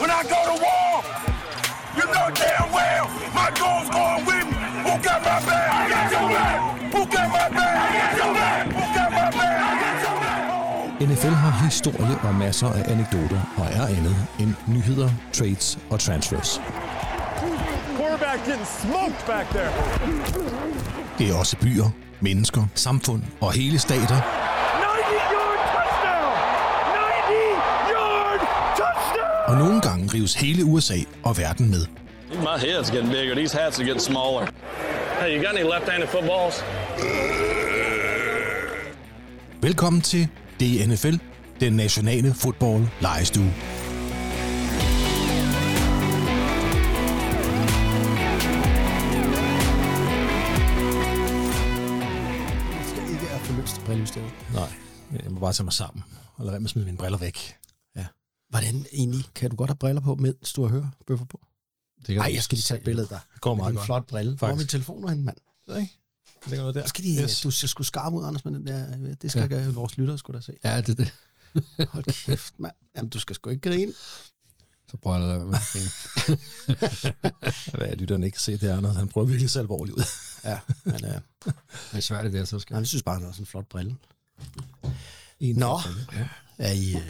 when I go to war. You know damn well my goal's going with me. Who got my back? I got your back. Who got my back? I got your back. Who got my back? I got your back. NFL har historie og masser af anekdoter og er andet end nyheder, trades og transfers. Det er også byer, mennesker, samfund og hele stater, 90-yard touchdown! 90-yard touchdown! Og nogle gange rives hele USA og verden med. My head's getting bigger. These hats are getting smaller. Hey, you got any left-handed footballs? Velkommen til DNFL, den nationale fodbold forløst brillestedet. Nej, jeg må bare tage mig sammen og lade være med at smide mine briller væk. Hvordan egentlig kan du godt have briller på, mens du har hørebøffer på? Det Nej, jeg skal lige tage et billede der. Det går meget din godt. flot brille. Hvor er min telefon hen, mand? Ikke? Det ligger der. Skal de, yes. Du skal sgu skarpe ud, Anders, med den der. Det skal ja. vores lyttere skulle da se. Ja, det er det. Hold kæft, mand. Jamen, du skal sgu ikke grine. Så prøver jeg at lade være. Hvad lytterne ikke kan se, det er, når han prøver virkelig så alvorligt ud. Ja, men øh, Det er svært, det der, så skal jeg synes bare, det er sådan en flot brille. En Nå. Ja, Er I, øh,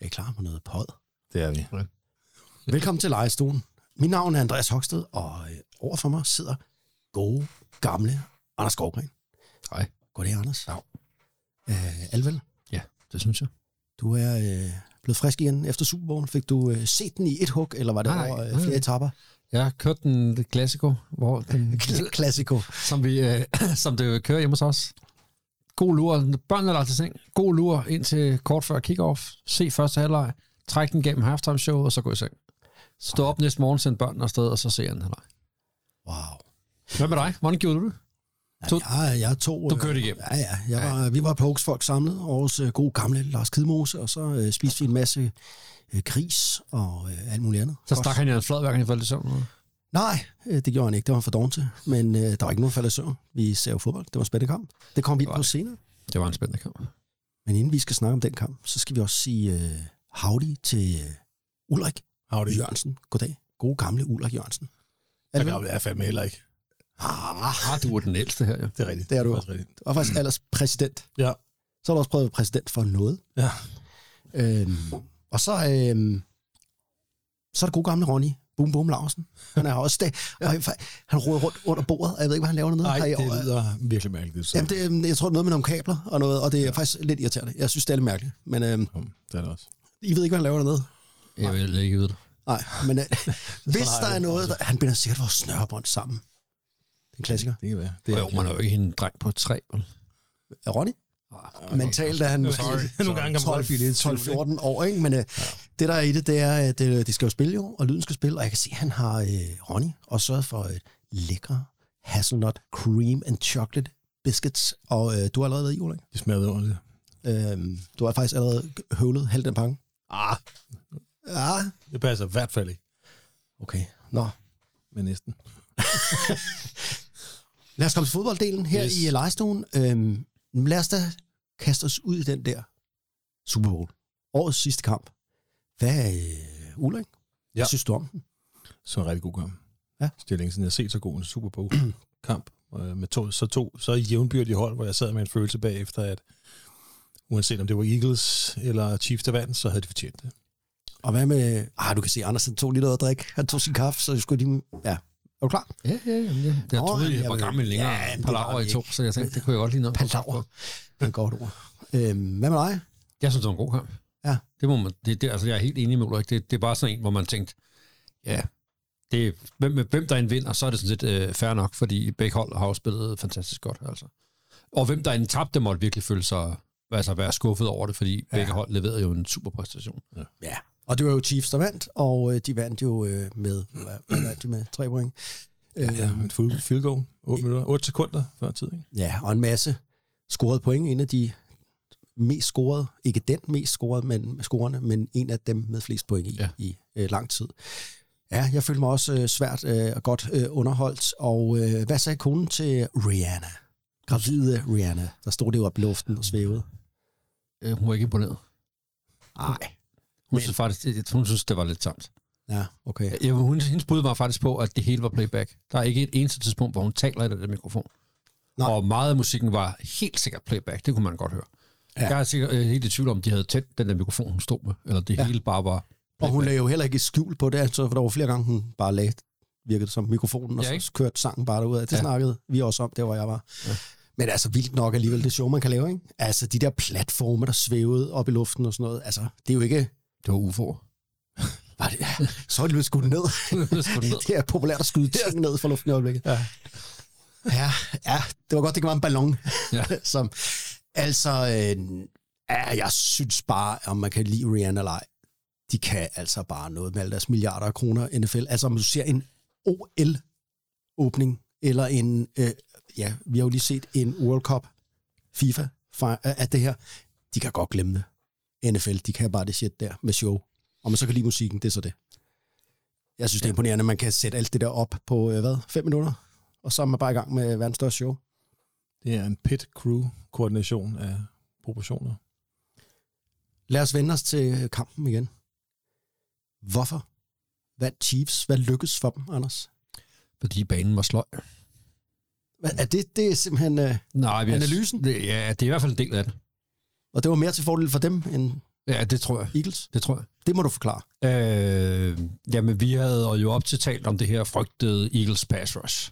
er I klar på noget pod? det er vi. Velkommen til Lejestuen. Mit navn er Andreas Hoksted, og øh, overfor mig sidder gode, gamle Anders Skovgren. Hej. Goddag, Anders. Ja. Øh, Alvel, Ja, det synes jeg. du er øh, blevet frisk igen efter Super Bowl. Fik du øh, set den i et hug, eller var det Nej, over øh, nej. flere etapper? Jeg har kørt den Classico, hvor den, Klassiko. som, vi, øh, som det kører hjemme hos os. God lur. Børnene er til seng. God lur ind til kort før kickoff. Se første halvleg. Træk den gennem halftime show, og så gå i seng. Stå op næste morgen, send børnene afsted, og så se anden halvleg. Wow. Hvad med dig? Hvordan gjorde du det? To- Jeg, jeg tog... Du øh, kørte igennem. Ja, ja. Jeg var, vi var på folk samlet, og øh, gode gamle Lars Kidmose, og så øh, spiste vi en masse øh, gris og øh, alt muligt andet. Så stak han i en flad, hver gang han faldt i søvn. Nej, øh, det gjorde han ikke. Det var han for dårlig til. Men øh, der var ikke nogen falde i søvn. Vi ser jo fodbold. Det var en spændende kamp. Det kommer vi ind Det på det. senere. Det var en spændende kamp. Men inden vi skal snakke om den kamp, så skal vi også sige øh, howdy til øh, Ulrik Howdy. Jørgensen. Goddag. God gamle Ulrik Jørgensen. Er Jeg det vel? jeg er fandme heller ikke. Ah, du er den ældste her, ja. Det er rigtigt. Det er du. også rigtigt. Og faktisk alders præsident. Ja. Så har du også prøvet at være præsident for noget. Ja. Øhm, og så, øhm, så er det gode gamle Ronny Boom Boom Larsen. Han er også. Og han roder rundt under bordet, og jeg ved ikke, hvad han laver dernede. Nej, Har det lyder virkelig mærkeligt. Det, Jamen, det, øhm, jeg tror, det er noget med nogle kabler og noget, og det er ja. faktisk lidt irriterende. Jeg synes, det er lidt mærkeligt. Men øhm, det er det også. I ved ikke, hvad han laver dernede? Jeg vil ikke vide det. Nej, men øh, hvis har der er noget, der, han binder sikkert vores snørebånd sammen. Det er en klassiker. Det kan være. Det Jo, man er jo ikke en dreng på tre. vel? Er Ronny? Mentalt er han måske Nogle gange kan man godt blive lidt i tvivl, 12-14 år, ikke? Men øh, det der er i det, det er, at øh, de skal jo spille jo, og lyden skal spille, og jeg kan se, at han har øh, Ronny og sørget for øh, lækre hazelnut cream and chocolate biscuits, og øh, du har allerede været i, Ulrik. De smager over det. Øh, du har faktisk allerede høvlet halv den pakke. Ah, Ja, det passer i hvert fald ikke. okay. Nå, Men næsten. Lad os komme til fodbolddelen her yes. Yes. i lejestuen. Øhm, lad os da kaste os ud i den der Super Bowl. Årets sidste kamp. Hvad, øh, Ulrik? Hvad Ja. synes du om den? Så en rigtig god kamp. Ja. Det er længe siden, jeg har set så god en Super Bowl kamp. øh, Med to, så to så jævnbyrdige hold, hvor jeg sad med en følelse bagefter, at uanset om det var Eagles eller Chiefs, der vandt, så havde de fortjent det. Og hvad med... Ah, du kan se, Andersen tog lidt at drikke. Han tog sin kaffe, så skulle de... Ja. Er du klar? Ja, ja, ja. ja. Jeg Nå, troede, jeg jeg var gammel længere. Ja, Ja, det par var laver vi i to, så jeg tænkte, det kunne jeg godt lige noget. Palaver. Det er et godt ord. Øhm, hvad med dig? Jeg synes, det var en god kamp. Ja. Det må man, det, det, altså, jeg er helt enig med Ulrik. Det, det er bare sådan en, hvor man tænkte, ja, det, er- hvem, hvem der end vinder, så er det sådan set øh, fair nok, fordi begge hold har jo spillet fantastisk godt. Altså. Og hvem der end tabte, måtte virkelig føle sig altså være skuffet over det, fordi ja. begge hold leverede jo en super præstation. Ja. Og det var jo Chiefs, der vandt, og øh, de vandt jo øh, med... Hvad, vandt de med? Tre point. Øh, Ja, et fuld field goal. 8, minutter, 8 sekunder før tid, ikke? Ja, og en masse scorede point. En af de mest scorede, ikke den mest scorede, men scorerne, men en af dem med flest point i, ja. Ja. i øh, lang tid. Ja, jeg følte mig også øh, svært øh, og godt øh, underholdt. Og øh, hvad sagde konen til Rihanna? Gravide Rihanna. Der stod det jo op i luften og svævede. Øh, hun var ikke imponeret. Nej. Hun, synes faktisk, det, hun synes, det var lidt tamt. Ja, okay. Ja, hun, hendes bud var faktisk på, at det hele var playback. Der er ikke et eneste tidspunkt, hvor hun taler i den der mikrofon. Nej. Og meget af musikken var helt sikkert playback. Det kunne man godt høre. Ja. Jeg er sikkert øh, helt i tvivl om, de havde tændt den der mikrofon, hun stod med. Eller det Ja. hele bare var Og hun lagde jo heller ikke skjul på det, altså, for der var flere gange, hun bare lagde virkede det som mikrofonen, og Ja, så ikke? kørte sangen bare derud af. Det ja. Snakkede vi også om, der hvor jeg var. Ja. Men altså vildt nok alligevel det show, man kan lave, ikke? Altså de der platforme, der svævede op i luften og sådan noget. Altså, det er jo ikke... Det var UFO'er. Var det, ja, så er det blevet skudt ned. Det er populært at skyde ting ned fra luften i øjeblikket. Ja. ja, ja, det var godt, det var en ballon. Ja. Som, altså, øh, ja, jeg synes bare, om man kan lide Rihanna eller ej, de kan altså bare noget med alle deres milliarder af kroner NFL. Altså, om du ser en OL-åbning, eller en, øh, ja, vi har jo lige set en World Cup, FIFA, fra, af det her, de kan godt glemme det. NFL, de kan bare det shit der med show. Og man så kan lide musikken, det er så det. Jeg synes, det er imponerende, at man kan sætte alt det der op på, øh, hvad, fem minutter? Og så er man bare i gang med verdens største show. Det er en pit-crew-koordination af proportioner. Lad os vende os til kampen igen. Hvorfor vandt Chiefs? Hvad lykkedes for dem, Anders? Fordi banen var sløj. Hvad, er det, det er simpelthen... Øh, Nej, Analysen? Det, ja, det er i hvert fald en del af det. Og det var mere til fordel for dem end Ja, det tror jeg. Eagles? Det tror jeg. Det må du forklare. Øh, jamen, vi havde jo op til talt om det her frygtede Eagles pass rush.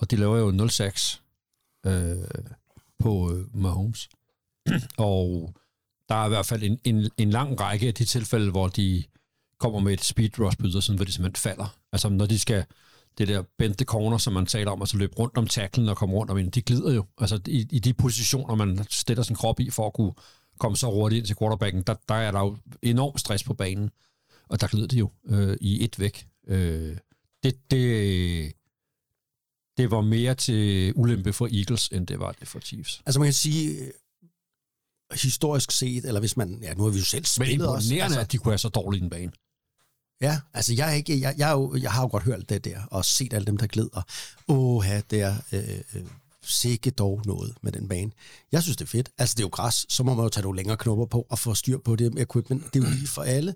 Og de laver jo 0-6 øh, på øh, Mahomes. og der er i hvert fald en, en, en lang række af de tilfælde, hvor de kommer med et speed rush på ydersiden, hvor de simpelthen falder. Altså, når de skal det der bente corner, som man taler om, altså løbe rundt om tacklen og komme rundt om en, de glider jo. Altså, i, i de positioner, man stiller sin krop i for at kunne komme så hurtigt ind til quarterbacken, der, der er der jo enorm stress på banen. Og der glider de jo øh, i et væk. Øh, det, det, det var mere til ulempe for Eagles, end det var det for Chiefs. Altså man kan sige, øh, historisk set, eller hvis man... Ja, nu har vi jo selv Men spillet også. imponerende, Altså, at de kunne have så dårlig en bane. Ja, altså jeg, er ikke, jeg, jeg, er jo, jeg har jo godt hørt det der, og set alle dem, der glider. Åh, det er øh, øh, sikke dog noget med den bane. Jeg synes, det er fedt. Altså, det er jo græs, så må man jo tage nogle længere knopper på og få styr på det equipment. Det er jo lige for alle.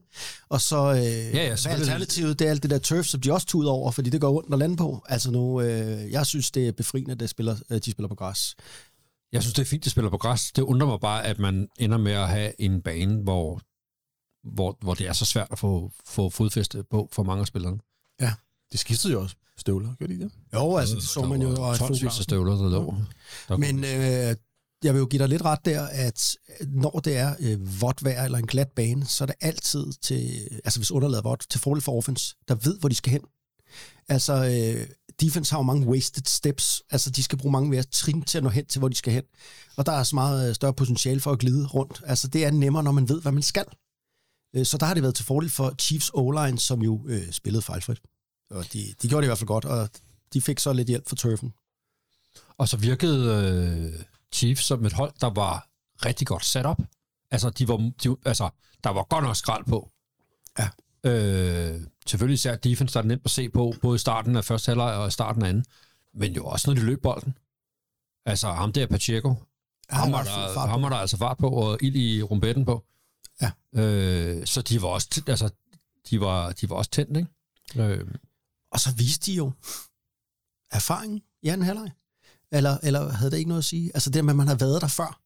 Og så, øh, ja, ja, selvfølgelig. alternativet? Det er alt det der turf, som de også tuder over, fordi det går ondt at lande på. Altså nu, øh, jeg synes, det er befriende, at de spiller, øh, de spiller på græs. Jeg synes, det er fint, de spiller på græs. Det undrer mig bare, at man ender med at have en bane, hvor, hvor, hvor det er så svært at få, få fodfæste på for mange af spillerne. De skiftede jo også støvler, gør de ikke det? Jo, altså, det så man jo. Og Tonsvis af støvler, der lå. Der Men øh, jeg vil jo give dig lidt ret der, at når det er øh, vådt vejr eller en glat bane, så er det altid til, altså hvis underlaget er vådt, til fordel for offense, der ved, hvor de skal hen. Altså, øh, defense har jo mange wasted steps, altså de skal bruge mange mere trin til at nå hen til, hvor de skal hen. Og der er så meget øh, større potentiale for at glide rundt. Altså, det er nemmere, når man ved, hvad man skal. Øh, Så der har det været til fordel for Chiefs O-line, som jo øh, spillede fejlfrit. Og de, de gjorde det i hvert fald godt, og de fik så lidt hjælp fra turfen. Og så virkede øh, Chiefs som et hold, der var rigtig godt sat op. Altså, de var, de, altså, der var godt nok skrald på. Ja. Øh, selvfølgelig især defense, der er nemt at se på, både i starten af første halvleg og i starten af anden. Men jo også, når de løb bolden. Altså, ham der Pacheco, Ja, ham, var er der, fart på. ham var der altså fart på, og ild i rumbetten på. Ja. Øh, så de var også, altså, de var, de var også tændt, ikke? Øh, Og så viste de jo erfaringen i anden halvleg. Eller, eller havde det ikke noget at sige? Altså det med, at man har været der før.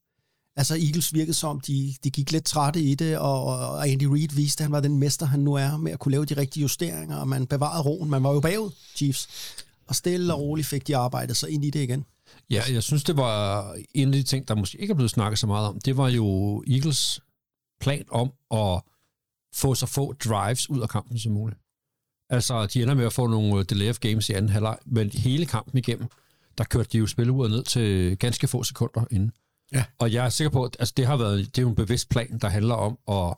Altså Eagles virkede som, de, de gik lidt trætte i det, og, og Andy Reid viste, at han var den mester, han nu er, med at kunne lave de rigtige justeringer, og man bevarede roen. Man var jo bagud, Chiefs. Og stille og roligt fik de arbejdet sig ind i det igen. Ja, jeg synes, det var en af de ting, der måske ikke er blevet snakket så meget om. Det var jo Eagles plan om at få så få drives ud af kampen som muligt. Altså, de ender med at få nogle delay of games i anden halvleg, men hele kampen igennem, der kørte de jo spilleuret ned til ganske få sekunder inden. Ja. Og jeg er sikker på, at altså, det har været det er jo en bevidst plan, der handler om at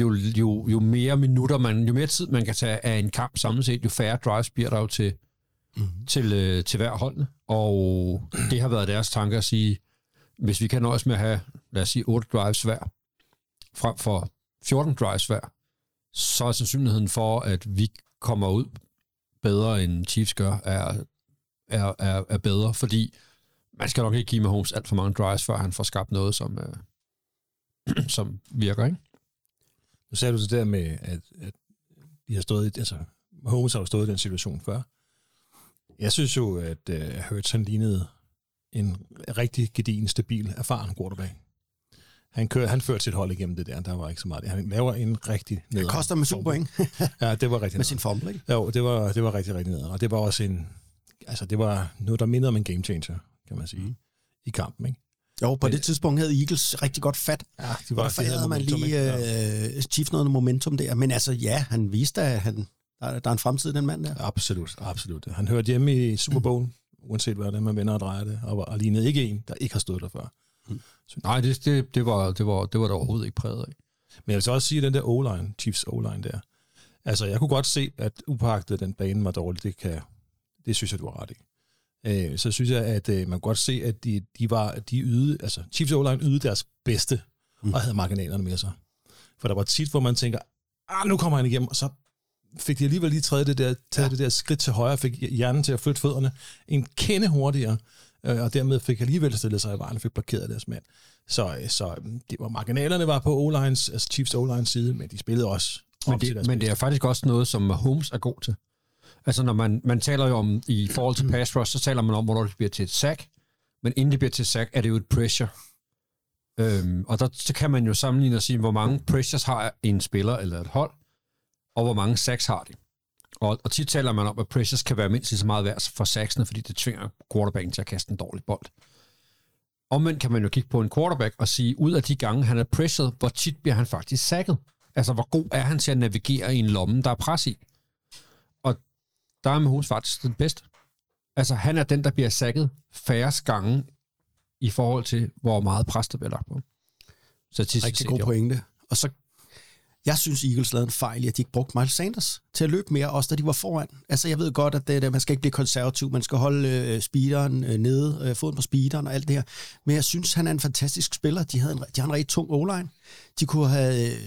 jo, jo, jo mere minutter man, jo mere tid man kan tage af en kamp samlet set, jo færre drives bliver der jo til, mm-hmm. til, øh, til hver holdene. Og det har været deres tanke at sige, hvis vi kan nøjes med at have, lad os sige, 8 drives hver, frem for 14 drives hver, så er sandsynligheden for, at vi kommer ud bedre end Chiefs gør, er, er, er, er bedre, fordi man skal nok ikke give Mahomes alt for mange drives, før han får skabt noget, som, øh, som virker, ikke? Nu sagde du så der med, at, at de har stået i, altså, Mahomes har jo stået i den situation før. Jeg synes jo, at øh, Hurts han lignede en rigtig gedigen, stabil, erfaren quarterback. Han, kører, han førte sit hold igennem det der, der var ikke så meget. Han laver en rigtig ned. Det koster med syv point Ja, det var rigtig med sin fumble, ikke? Jo, det var, det var rigtig, rigtig ned. Og det var også en, altså det var noget, der mindede om en game changer, kan man sige, mm. i kampen, ikke? Jo, på Men- det tidspunkt havde Eagles rigtig godt fat. Ja, de Og derfor de havde man lige øh, Chiefs noget momentum der. Men altså, ja, han viste, at han, der, der er en fremtid, den mand der. Absolut, absolut. Han hørte hjemme i Super Bowl, uanset hvad det er, man vender og drejer det, og, og lignede ikke en, der ikke har stået der før. Nej, det, det, det, var, det, var, det var der overhovedet ikke præget af. Men jeg vil så også sige, at den der O-line, Chiefs O-line der, altså jeg kunne godt se, at upagtet den bane var dårlig, det, kan, det synes jeg, du har ret i. Øh, så synes jeg, at øh, man kunne godt se, at de, de var, de ydede, altså Chiefs O-line ydede deres bedste, Mm. og havde marginalerne med sig. For der var tit, hvor man tænker, ah, nu kommer han igennem, og så fik de alligevel lige taget det der, taget ja. det der skridt til højre, fik hjernen til at flytte fødderne en kende hurtigere, og dermed fik alligevel stillet sig i vejen og fik blokeret deres mand. Så, øh, så øh, det var marginalerne var på O-lines, altså Chiefs O-lines side, men de spillede også Men det, men det er faktisk også noget, som Holmes er god til. Altså, når man, man taler jo om, i forhold til pass rush, så taler man om, hvornår det bliver til et sack. Men inden det bliver til et sack, er det jo et pressure. Øhm, og der så kan man jo sammenligne og sige, hvor mange pressures har en spiller eller et hold, og hvor mange sacks har de. Og, og tit taler man om, at pressures kan være mindst lige så meget værd for sacksene, fordi det tvinger quarterbacken til at kaste en dårlig bold. Omvendt kan man jo kigge på en quarterback og sige, ud af de gange, han er pressured, hvor tit bliver han faktisk sacket? Altså, hvor god er han til at navigere i en lomme, der er pres i? Og der er Mahomes faktisk den bedste. Altså, han er den, der bliver sacket færrest gange i forhold til, hvor meget pres der bliver lagt på. Statistisk Rigtig god pointe. Og så, jeg synes, Eagles lavede en fejl i, at de ikke brugte Miles Sanders til at løbe mere, også da de var foran. Altså, jeg ved godt, at det, det, man skal ikke blive konservativ, man skal holde øh, speederen øh, nede, øh, foden på speederen og alt det her. Men jeg synes, han er en fantastisk spiller. De, havde en, de har en rigtig tung o-line. De kunne have... Øh,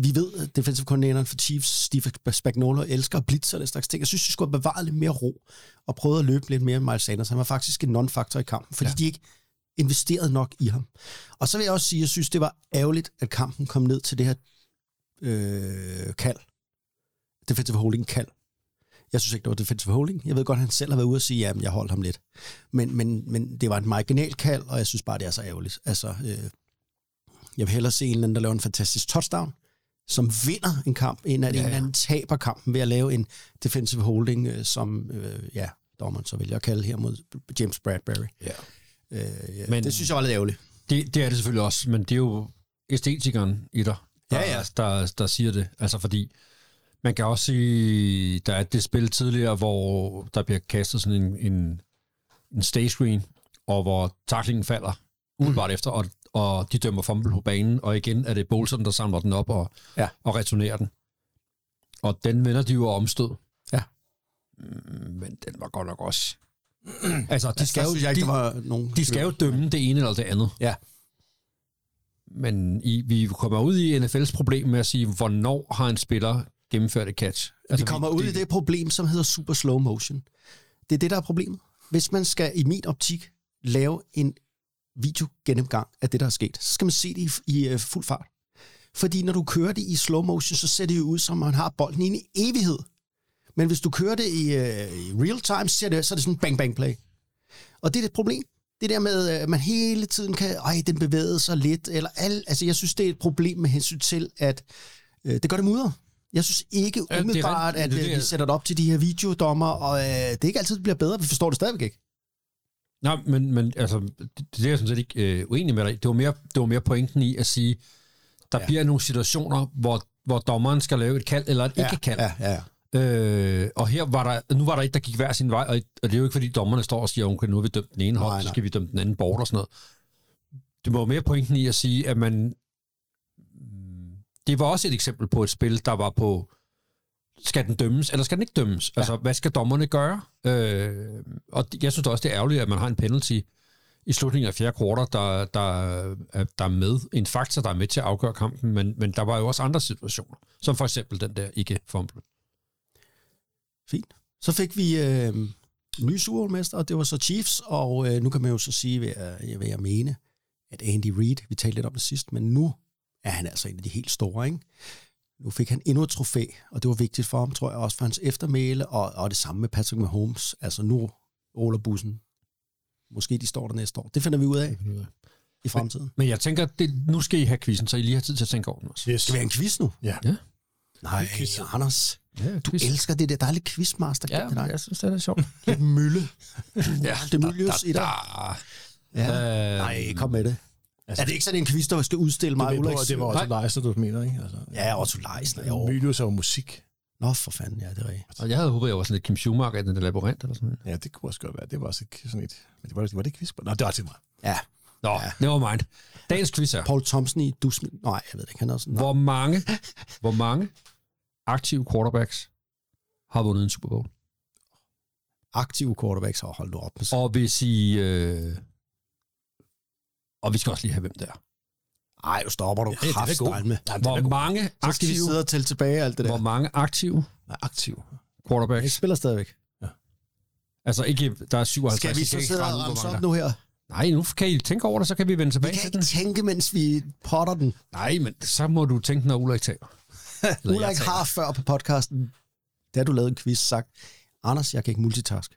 vi ved, at defensive coordinatoren for Chiefs, Steve Spagnuolo, elsker at blitze og den slags ting. Jeg synes, de skulle have bevaret lidt mere ro og prøvet at løbe lidt mere med Miles Sanders. Han var faktisk en non-faktor i kampen, fordi ja. de ikke investerede nok i ham. Og så vil jeg også sige, at jeg synes, det var ærgerligt, at kampen kom ned til det her øh, kald. Defensive holding kald. Jeg synes ikke, det var defensive holding. Jeg ved godt, at han selv har været ude og sige, at jeg holdt ham lidt. Men, men, men det var et marginal kald, og jeg synes bare, det er så ærgerligt. Altså, øh, jeg vil hellere se en eller anden, der laver en fantastisk touchdown, som vinder en kamp, end at ja, ja. en eller anden taber kampen ved at lave en defensive holding, øh, som øh, ja, dommeren så vælger at kalde her mod James Bradbury. Ja. Øh, ja, Men- det synes jeg var lidt ærgerligt. Det, det er det selvfølgelig også, men det er jo æstetikeren i dig, der, Ja, ja. Der, der siger det. Altså fordi, man kan også sige, der er det spil tidligere, hvor der bliver kastet sådan en, en, en stay screen, og hvor taklingen falder umiddelbart efter, og, og de dømmer fumble på banen, og igen er det Bolson, der samler den op og, Ja. og returnerer den. Og den vender de jo omstød. Ja. Mm, Men den var godt nok også... altså, de skal, jo, synes jeg de, var nogen... de skal jo dømme det ene eller det andet. Ja. Men i, vi kommer ud i NFL's problem med at sige, hvornår har en spiller gennemført et catch? Altså, vi kommer ud i det problem, som hedder super slow motion. Det er det, der er problemet. Hvis man skal i min optik lave en videogennemgang af det, der er sket, så skal man se det i, i uh, fuld fart. Fordi når du kører det i slow motion, så ser det jo ud, som om man har bolden i en evighed. Men hvis du kører det i, uh, i real time, så, ser det, så er det sådan en bang-bang-play. Og det er et problem. Det der med, at man hele tiden kan, ej, den bevægede sig lidt, eller al, altså jeg synes, det er et problem med hensyn til, at øh, det gør det mudder. Jeg synes ikke er umiddelbart, at Det er øh, vi sætter det op til de her videodommer, og øh, det er ikke altid, det bliver bedre. Vi forstår det stadigvæk ikke. Nej, men, men altså, det, det er jeg sådan set ikke øh, uenig med dig. Det var mere, det var mere pointen i at sige, der ja. bliver nogle situationer, hvor, hvor dommeren skal lave et kald eller et ikke-kald. Ja, ja, ja. Øh, og her var der, nu var der et, der gik hver sin vej, og, og det er jo ikke, fordi dommerne står og siger, okay, nu har vi dømt den ene Nej, så skal vi dømme den anden bort og sådan noget. Det var jo mere pointen i at sige, at man... Det var også et eksempel på et spil, der var på, skal den dømmes, eller skal den ikke dømmes? Ja. Altså, hvad skal dommerne gøre? Øh, og jeg synes også, det er ærgerligt, at man har en penalty i slutningen af fjerde kvartal, der, der, er- der er med. En faktor, der er med til at afgøre kampen, men, men der var jo også andre situationer, som for eksempel den der ikke-fumble. Fint. Så fik vi øh, ny Super Bowl-mester, og det var så Chiefs, og øh, nu kan man jo så sige, hvad jeg, hvad jeg mene, at Andy Reid, vi talte lidt om det sidst, men nu er han altså en af de helt store, ikke? Nu fik han endnu et trofæ, og det var vigtigt for ham, tror jeg, også for hans eftermæle, og, og det samme med Patrick Mahomes. Altså nu ruller bussen. Måske de står der næste år. Det finder vi ud af i fremtiden. Men jeg tænker, det, nu skal I have quizzen, så I lige har tid til at tænke over den også. Yes. Skal vi have en quiz nu? Ja. Ja. Nej, Anders. Ja, Du elsker det der. Der er lidt quizmaster. Ja, dig. jeg synes, det er sjovt. Lidt mølle. ja, Det Mylius i dig. Ja. Øh, Nej, kom med det. Altså, er det ikke sådan en quiz, der skal udstille mig? Det, Ulrik? var, det var også Leisner, du mener, ikke? Altså, Ja, Otto Leisner. Jo. Er jo musik. Nå, for fanden, ja, det er rigtigt. Og jeg havde håbet, jeg var sådan lidt Kim Schumacher i den der labyrint eller sådan noget. Ja, det kunne også godt være. Det var også sådan et... Men det var, var det ikke quiz? Nå, det var til mig. Ja, Nå, ja. det var mind. Dagens quiz er, Paul Thompson i Dusmin. Nej, jeg ved det ikke. Han er også sådan. hvor mange, hvor mange aktive quarterbacks har vundet en Super Bowl? aktive quarterbacks. Og hold nu op. Og hvis I... Øh, og vi skal også lige have, hvem der er. Ej, du stopper du Ja, kraftstejl med. Hvor mange, Så skal vi aktive, sidde og tælle tilbage alt det der. hvor mange aktive Nej, aktiv. Jeg quarterbacks? spiller stadigvæk. Altså ikke, der er 57. Skal vi så sidde og ramse op nu her? Nej, nu kan I tænke over det, så kan vi vende Vi tilbage kan til ikke den. tænke, mens vi potter den. Nej, men så må du tænke, når Ulrik taler. Ulrik har før på podcasten, da du lavede en quiz, sagt, Anders, jeg kan ikke multitask.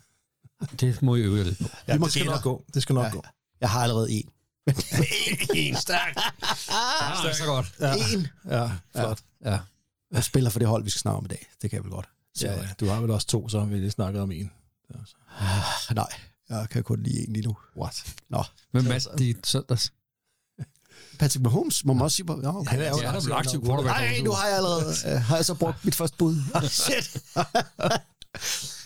Det må I øve lidt på. Ja, må det skal nok gå. Det skal nok Ja. gå. Jeg har allerede en. En stærk. Ah, så godt. Ja. En. Ja, flot. Ja. Jeg spiller for det hold, vi skal snakke om i dag. Det kan jeg vel godt. Så, Ja, ja. Du har vel også to, så vi lige snakket om en. Nej, jeg kan kun lige en lige nu. What? Nå, Men Mads, det er søndags. Patrick Mahomes, må man også sige. Ja, okay. Han er jo Ja, er vel aktiv quarterback. Nej, nu har jeg allerede øh, har jeg så brugt mit første bud. Shit.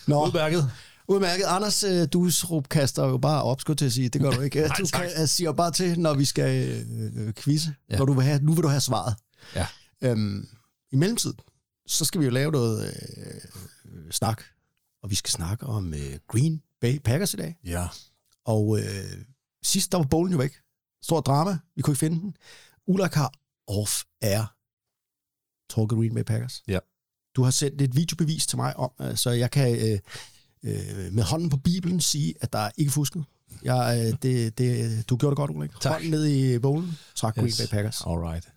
Nå, Udmærket. udmærket. Anders, øh, du kaster jo bare op, skulle jeg til at sige. Det gør du ikke. Du tak. kan, jeg siger bare til, når vi skal øh, øh, quizze. Ja. Ja. Når du vil have, nu vil du have svaret. Ja. Øhm, I mellemtiden, så skal vi jo lave noget øh, snak. Og vi skal snakke om øh, Green Bay Packers i dag. Ja. Og øh, sidst, der var bowlen jo væk. Stor drama. Vi kunne ikke finde den. Ulrik har off-air talket Green Bay Packers. Ja. Du har sendt et videobevis til mig om, øh, så jeg kan øh, øh, med hånden på Bibelen sige, at der er ikke fusket. Jeg, øh, det, det, du gjorde det godt, Ulrik. Tak. Hånden ned i bowlen. Tak, Green Bay Packers. All right. Jeg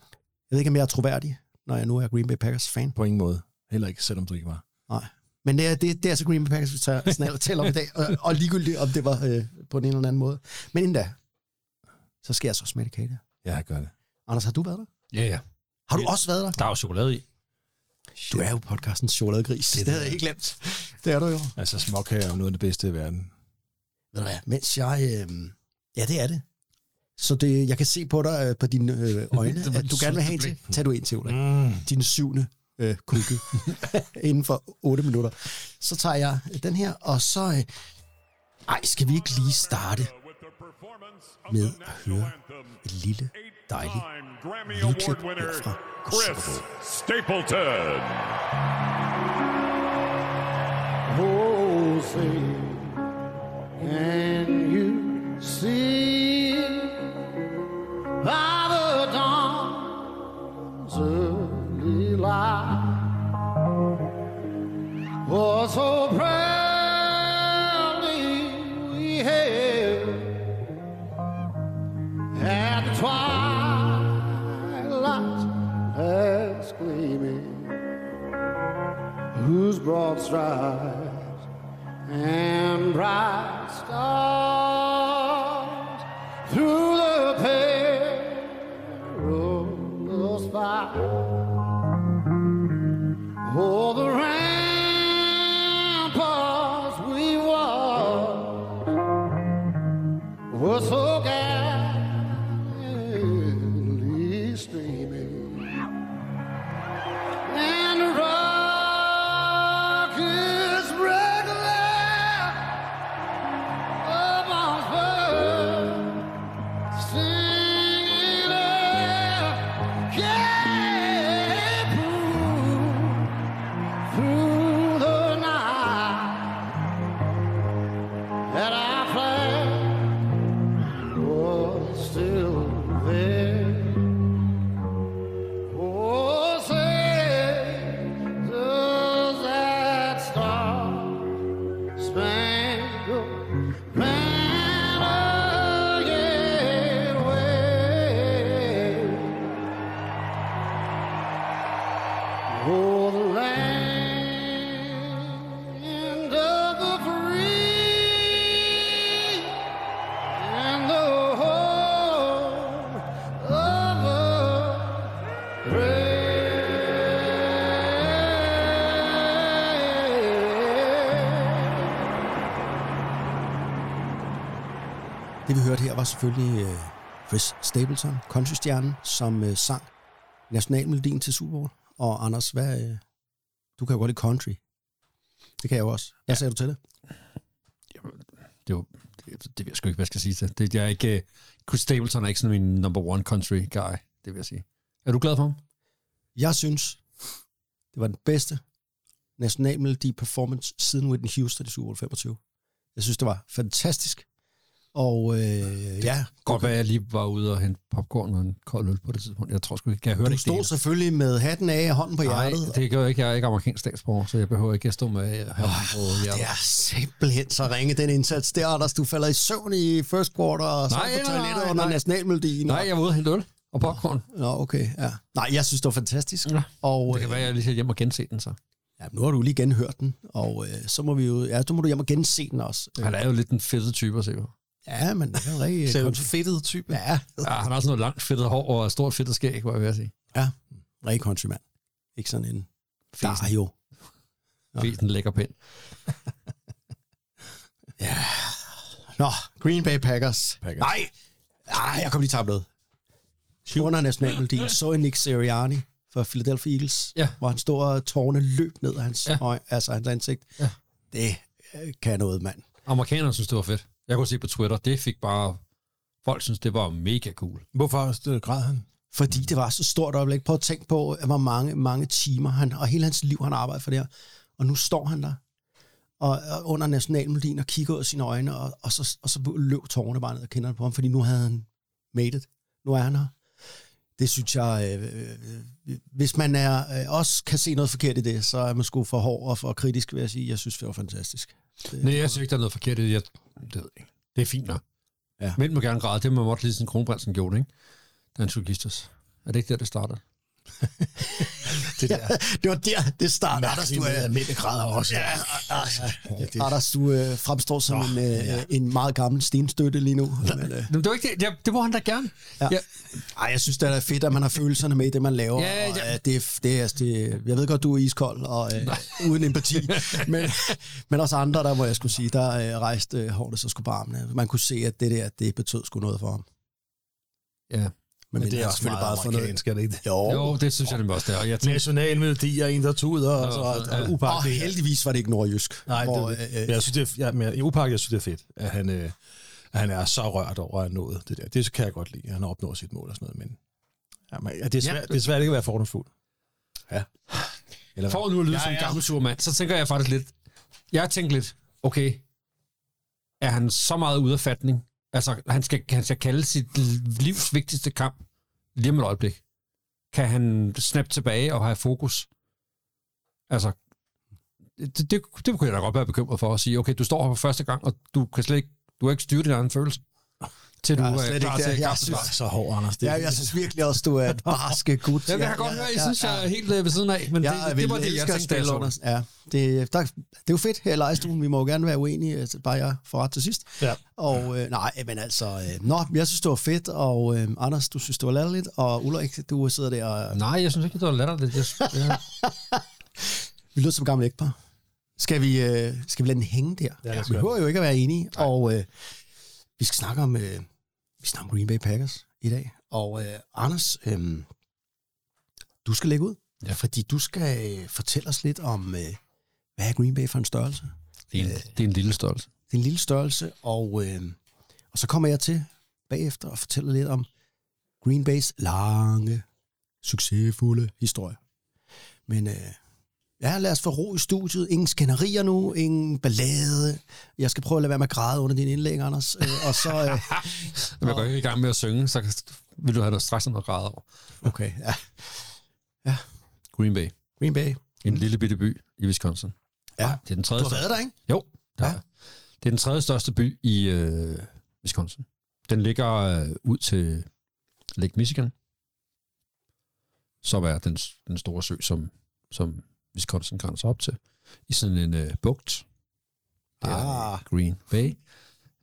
ved ikke, om jeg er troværdig, når jeg nu er Green Bay Packers fan. På ingen måde. Heller ikke, selvom du ikke var. Nej. Men det er, det, det er altså Green Bay Packers, vi tager, taler om i dag. Og, og ligegyldigt, om det var øh, på den ene eller anden måde. Men inden da, så skal jeg så smage kage. Ja, jeg gør det. Anders, har du været der? Ja, ja. Har du også været der? Der er jo chokolade i. Du er jo podcastens chokoladegris. Det, det havde jeg ikke glemt. Det er du jo. Altså, småkager er jo noget af det bedste i verden. Ved du hvad, mens jeg... Øh, ja, det er det. Så det, jeg kan se på dig, øh, på dine øh, øjne, Det at du gerne vil have en til. Tag du en til, Ulrik. Mm. Din syvende øh, kukke. Inden for 8 minutter. Så tager jeg den her, og så... Øh, ej, skal vi ikke lige starte med at høre et lille, dejligt lydklip her fra Chris. Stapleton. Say, can you see by the dawn's early light? For so proudly at the twilight's last gleaming. Whose broad stripes and bright stars Var selvfølgelig øh, Chris Stapleton, countrystjernen, som øh, sang nationalmelodien til Super Bowl. Og Anders, hvad, øh, du kan jo godt lide country. Det kan jeg jo også. Hvad sagde du til det? Det, var, det, det ved jeg sgu ikke, hvad jeg skal sige til. Det, jeg er ikke, uh, Chris Stapleton er ikke sådan min number one country guy, det vil jeg sige. Er du glad for ham? Jeg synes, det var den bedste nationalmelodi performance siden Whitney Houston i Super Bowl 25. Jeg synes, det var fantastisk. Og øh, ja, Godt være, jeg lige var ude og hente popcorn og en kold øl på det tidspunkt. Jeg tror sgu ikke, jeg hørte du ikke stod det. selvfølgelig med hatten af og hånden på Nej, hjertet. det gør jeg ikke. Jeg er ikke amerikansk statsborger, så jeg behøver ikke at stå med her på hjertet. Det er simpelthen så ringe, den indsats der, Anders. Du falder i søvn i first quarter, og så Nej, du på nej, toilettet nej, under nej. nationalmelodien. Nej, jeg var ude og hente øl og popcorn. Nå, okay, ja. Nej, jeg synes, det var fantastisk. Ja, Og Det kan øh, være, at jeg lige skal hjem og gense den så. ja, nu har du lige genhørt den, og øh, så må vi jo, ja, så må du hjem og gense den også. Øh, Han er jo lidt en fedtet type at se på. Ja, men det er rigtig... Ser du en fedtet type? Ja, Ja, han har sådan noget langt fedtet hår og stort fedtet skæg, var jeg ved at sige. ja, rigtig countrymand. Ikke sådan en... Der Fesen. er jo... Fesen lækker pind. Nå, Green Bay Packers. Packers. Nej, Nej, jeg kom lige tabt noget. Under nationalmelodien så jeg Nick Sirianni for Philadelphia Eagles, Ja. hvor han stod og tårne løb ned af hans, Ja. øje, altså hans ansigt. Ja. Det øh, kan noget, mand. Amerikanerne synes, det var fedt. Jeg kunne se på Twitter, det fik bare... Folk synes, det var mega cool. Hvorfor øh, græd han? Fordi det var så stort øjeblik. Prøv at tænke på, hvor mange, mange timer han, og hele hans liv, han har arbejdet for det her. Og nu står han der og, og under nationalmelodien og kigger ud af sine øjne, og, og, så, og så løb tårerne bare ned og kender på ham, fordi nu havde han made it. Nu er han her. Det synes jeg, øh, øh, hvis man er, øh, også kan se noget forkert i det, så er man sgu for hård og for kritisk, vil jeg sige. Jeg synes, det var fantastisk. Det, Nej, jeg synes ikke, der er noget forkert i det. Jeg, det, ved ikke. det er fint nok. Ja. Mænd må gerne græde. Det må måtte lige sådan kronprinsen gjorde, ikke? Da han skulle giftes. Er det ikke der, det startede? Det der. det var der, det startede. Anders, du, er, almindelige grader også. Ja, Anders, du øh, fremstår som en, øh, en meget gammel stenstøtte lige nu. Men, øh, det var ikke det. Ja, det må han da gerne. Ja. Ja. ej, jeg synes, det er fedt, at man har følelserne med i det, man laver. Ja, og, ja. øh, det, er- det, er, det, jeg ved godt, du er iskold og øh, uden empati, men, men også andre, der må jeg skulle sige, der øh, rejste øh, hårdt så skulle på armene. Man kunne se, at det der, det betød sgu noget for ham. Ja. Men, Men det er også selvfølgelig meget for noget. amerikansk, er det ikke det? Jo, Jo, det synes jeg nemlig også, det er. Og jeg tænkte, Nationalmelodi og en, der tuder, og så Ja. og og det- heldigvis var det ikke nordjysk. Nej, hvor, det, øh, Men jeg synes, det er, ja, men i upagt, jeg synes, det er fedt, at han, øh, at han er så rørt over at nået det der. Det kan jeg godt lide, at han opnået sit mål og sådan noget, men ja, men, ja, det, er svært, Ja. det er svært ikke at være fordomsfuld. Ja. Eller for nu at lyde Ja, som en ja. gammel sur mand, så tænker jeg faktisk lidt, jeg tænker lidt, okay, er han så meget ude af fatning? Altså, han skal, han skal kalde sit livs vigtigste kamp lige om et øjeblik. Kan han snappe tilbage og have fokus? Altså, det, det, det kunne jeg da godt være bekymret for at sige, okay, du står her for første gang, og du kan slet ikke, du har ikke styret din egen følelse. Til du Jeg er klar ikke til Jeg synes- så hård, Anders. Det, Ja, jeg synes virkelig også, du er et barske gut. Ja, det kan jeg godt høre, jeg synes, jeg er helt øh, ved siden af, men Jeg det, det, var det, jeg tænkte, jeg det. Ja, det, der, det er jo fedt her i lejestuen. Vi må jo gerne være uenige, bare jeg får ret til sidst. Ja. Og øh, nej, men altså, øh, nå, jeg synes, det var fedt, og øh, Anders, du synes, det var latterligt, og Ulrik, du sidder der og... Nej, jeg synes ikke, det var latterligt. Jeg, jeg, Vi lyder som gamle ægtepar. Skal vi, øh, skal vi lade den hænge der? Ja, vi behøver jo ikke at være enige, og øh, vi skal snakke om, øh, vi snakker om Green Bay Packers i dag. Og øh, Anders, øh, du skal lægge ud, Ja. fordi du skal øh, fortælle os lidt om, øh, hvad er Green Bay for en størrelse? det, er en, det er en lille størrelse. Det er en lille størrelse, og, øh, og så kommer jeg til bagefter og fortæller lidt om Green Bays lange, succesfulde historie. Men øh, ja, lad os få ro i studiet. Ingen skænderier nu, ingen ballade. Jeg skal prøve at lade være med at græde under din indlæg, Anders. Øh, og så, øh, Når jeg går ikke i gang med at synge, så vil du have noget stress og noget grad over. okay, ja. Green Bay. Green Bay. En lille bitte by i Wisconsin. Ja. Det er den tredje Du har været der, ikke? Jo, der Ja. ja. Det er den tredje største by i øh, Wisconsin. Den ligger øh, ud til Lake Michigan, som er den, den store sø, som som Wisconsin grænser op til, i sådan en øh, bugt. Ah. Green Bay.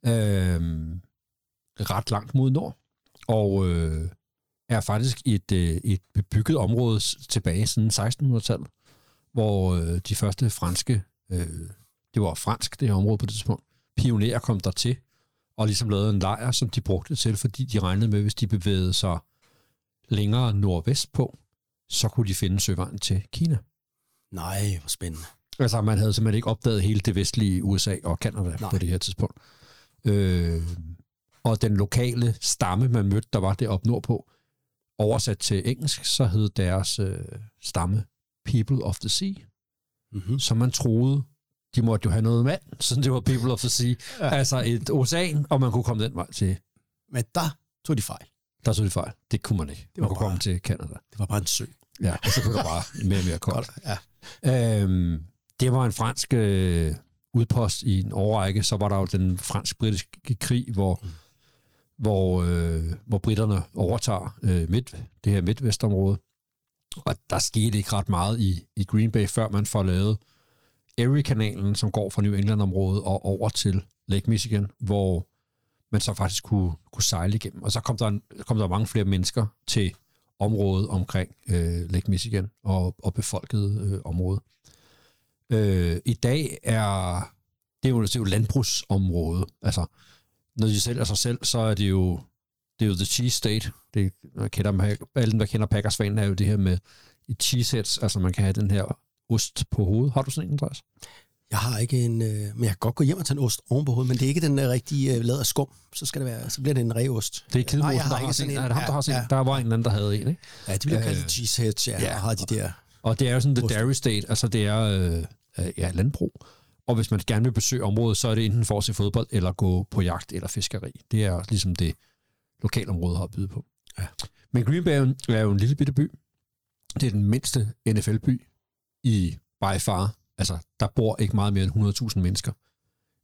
Øhm, ret langt mod nord. Og øh, er faktisk et, øh, et bebygget område tilbage siden 1600-tallet, hvor øh, de første franske, øh, det var fransk det her område på det tidspunkt, pionerer kom der til og ligesom lavede en lejr, som de brugte til, fordi de regnede med, hvis de bevægede sig længere nordvest på, så kunne de finde søvejen til Kina. Nej, hvor spændende. Altså, man havde simpelthen ikke opdaget hele det vestlige USA og Kanada Nej. på det her tidspunkt. Øh, og den lokale stamme, man mødte, der var deroppe nordpå, oversat til engelsk, så hed deres øh, stamme People of the Sea, Mm-hmm. som man troede, de måtte jo have noget mand, så det var People of the Sea. Ja. Altså et ocean, og man kunne komme den vej til. Men der tog de fejl. Der så de fejl. Det kunne man ikke. Det var man kunne bare- komme til Kanada. Det var bare en sø. Ja, og så blev det bare mere og mere koldt. Ja. Øhm, det var en fransk øh, udpost i en årrække. Så var der jo den fransk-britiske krig, hvor, mm. hvor, øh, hvor britterne overtager øh, midt, det her midtvestområde. Og der skete ikke ret meget i, i Green Bay, før man får lavet Erie-kanalen, som går fra New England-området og over til Lake Michigan, hvor man så faktisk kunne, kunne sejle igennem. Og så kom der, en, kom der mange flere mennesker til området omkring øh, Lake Michigan og, og befolket øh, område. Øh, I dag er det er jo, det er jo landbrugsområde. Altså, når de sælger sig selv, så er det jo det er jo the cheese state. Det, man kender, alle dem, der kender Packers fan, er jo det her med cheese heads. altså man kan have den her ost på hovedet. Har du sådan en, Andreas? Jeg har ikke en... Øh, men jeg kan godt gå hjem og tage en ost oven på hovedet, men det er ikke den øh, rigtige øh, lavet af skum. Så, skal det være, så bliver det en reost. Det er Kidmosen, der har sådan en. en. det er ham, der har sådan Ja, en. Der var en eller anden, der havde en, ikke? Ja, de bliver Øh, kaldt cheeseheads, ja, ja. har de der... Og det er jo sådan the dairy state, altså det er øh, øh, ja, landbrug. Og hvis man gerne vil besøge området, så er det enten for at se fodbold, eller gå på jagt eller fiskeri. Det er ligesom det, lokalområdet har at byde på. Ja. Men Green Bay er jo- er jo en lille bitte by. Det er den mindste NFL-by i by far. Altså, der bor ikke meget mere end 100.000 mennesker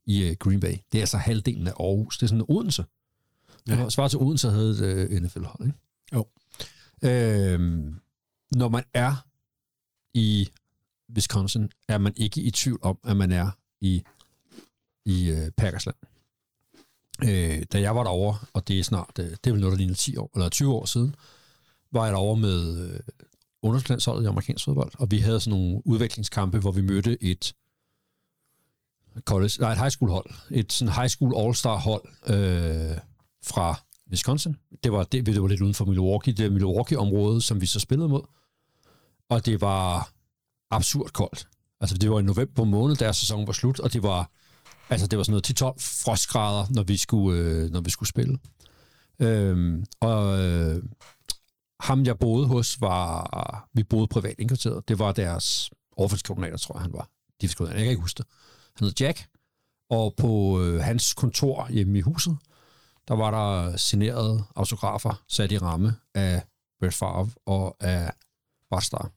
i uh, Green Bay. Det er altså halvdelen af Aarhus. Det er sådan Odense. Ja. Svaret til Odense havde et uh, NFL-hold, ikke? Jo. Øhm, når man er i Wisconsin, er man ikke i tvivl om, at man er i, i uh, Packersland. Øh, da jeg var derovre, og det er snart, øh, det er vel noget, der ligner 10 år, eller 20 år siden, var jeg derovre med øh, underlandsholdet i amerikansk fodbold, og vi havde sådan nogle udviklingskampe, hvor vi mødte et college, nej, et high school hold, et sådan high school all-star hold øh, fra Wisconsin. Det var, det, det var lidt uden for Milwaukee, det Milwaukee-område, som vi så spillede mod. Og det var absurd koldt. Altså, det var i november måned, da sæson var slut, og det var, altså, det var sådan noget 10-12 frostgrader, når vi skulle, øh, når vi skulle spille. Øhm, og øh, ham, jeg boede hos, var... Vi boede privat indkvarteret. Det var deres overfaldskoordinator, tror jeg, han var. Defenskoordinator, jeg kan ikke huske det. Han hed Jack. Og på øh, hans kontor hjemme i huset, der var der signerede autografer sat i ramme af Brett Favre og af Bart Starr.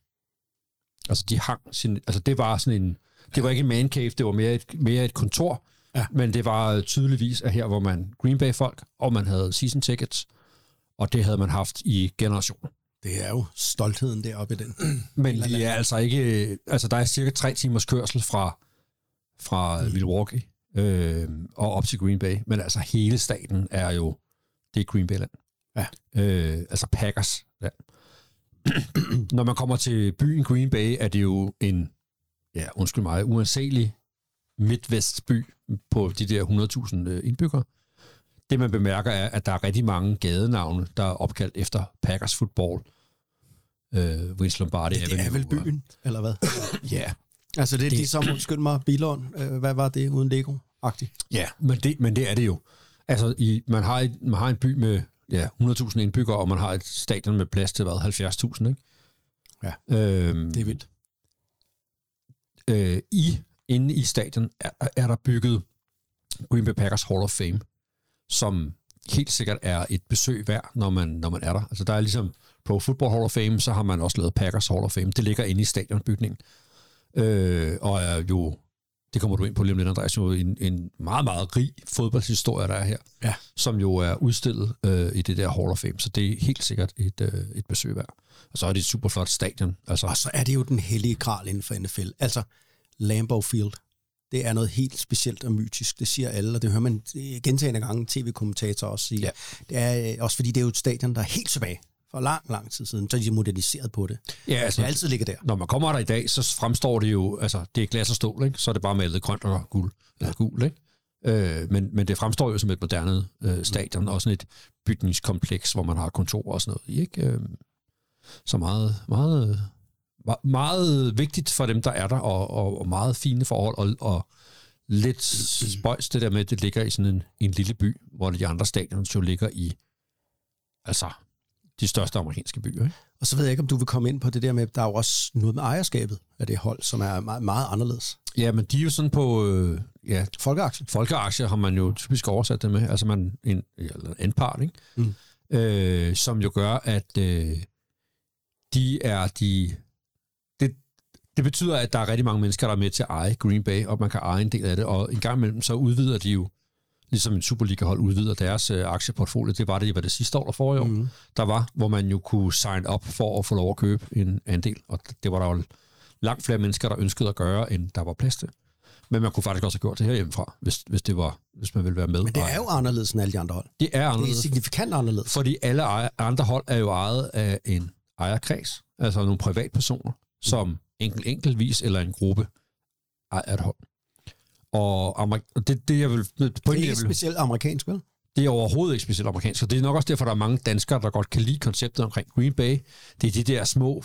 Altså, de hang sin, altså det var sådan en, det var ikke en man cave, det var mere et, mere et kontor, Ja. men det var tydeligvis, at her var man Green Bay folk, og man havde season tickets, og det havde man haft i generationer. Det er jo stoltheden deroppe i den. Men vi er altså ikke... Altså, der er cirka tre timers kørsel fra, fra mm. Milwaukee øh, og op til Green Bay. Men altså, hele staten er jo... Det er Green Bay-land. Ja. Øh, altså Packers land. Når man kommer til byen Green Bay, er det jo en, ja, undskyld mig, uanselig midtvestby på de der 100.000 øh, indbyggere. Det, man bemærker, er, at der er rigtig mange gadenavne, der er opkaldt efter Packers football. Øh, Vince Lombardi Det er Avenue, vel og- byen, eller hvad? Ja, Altså, det er Det- ligesom, undskyld mig, Bilon. Øh, hvad var det uden Lego-agtigt? ja men, det, men det er det jo. Altså, i, man, har et, man har en by med ja, 100.000 indbyggere, og man har et stadion med plads til, hvad, 70.000, ikke? Ja, øhm, Det er vildt. øh, i, inde i stadion er, er der bygget Green Bay Packers Hall of Fame, som helt sikkert er et besøg værd, når man, når man er der. Altså der er ligesom Pro Football Hall of Fame, så har man også lavet Packers Hall of Fame. Det ligger inde i stadionbygningen. Øh, og er jo det kommer du ind på lige om lidt, Andreas, jo en, en meget, meget rig fodboldshistorie, der er her, Ja. som jo er udstillet øh, i det der Hall of Fame, så det er helt sikkert et, øh, et besøg værd. Og så er det et super flot stadion. Altså, Og så er det jo den hellige gral inden for NFL. Altså, Lambeau Field, det er noget helt specielt og mytisk. Det siger alle, og det hører man gentagende gange tv-kommentatorer også sige. Ja. Det er øh, også fordi, det er jo et stadion, der er helt tilbage for lang, lang tid siden. Så er de moderniseret på det. ja, Altså, altså, det altid ligger der. når man kommer der i dag, så fremstår det jo, altså det er glas og stål, ikke? så er det bare malet grønt og guld, eller gul, ikke? Øh, men, men det fremstår jo som et moderne øh, stadion, og sådan et bygningskompleks, hvor man har kontor og sådan noget ikke? Øh, så meget, meget, me- meget vigtigt for dem, der er der, og, og, og meget fine forhold, og, og lidt spøjs det der med, at det ligger i sådan en, en lille by, hvor de andre stadions jo ligger i, altså, de største amerikanske byer, ikke? Og så ved jeg ikke, om du vil komme ind på det der med, der er jo også noget med ejerskabet af det hold, som er meget, meget anderledes. Ja, men de er jo sådan på, øh, ja, Folkeaktie. folkeaktier har man jo typisk oversat det med, altså man en, eller en part, ikke? Mm. Øh, som jo gør, at øh, de er de... Det, betyder, at der er rigtig mange mennesker, der er med til at eje Green Bay, og man kan eje en del af det, og en gang imellem så udvider de jo, ligesom en Superliga-hold udvider deres øh, aktieportfolio. Det var det, var det sidste år, der forrige år, mm. der var, hvor man jo kunne sign op for at få lov at købe en andel, og det var der jo langt flere mennesker, der ønskede at gøre, end der var plads til. Men man kunne faktisk også have gjort det her hjemmefra, hvis, hvis, det var, hvis man ville være med. Men det Og er jo anderledes end alle de andre hold. det er Det er anderledes, signifikant anderledes. fordi alle andre hold er jo ejet af en ejerkreds, altså nogle privatpersoner, som enkelt enkeltvis eller en gruppe ejer et hold. Og amerik- og det, det, jeg vil, Det er ikke specielt amerikansk, vel? det er overhovedet ikke specielt amerikansk, og det er nok også derfor, der er mange danskere, der godt kan lide konceptet omkring Green Bay. Det er de der små,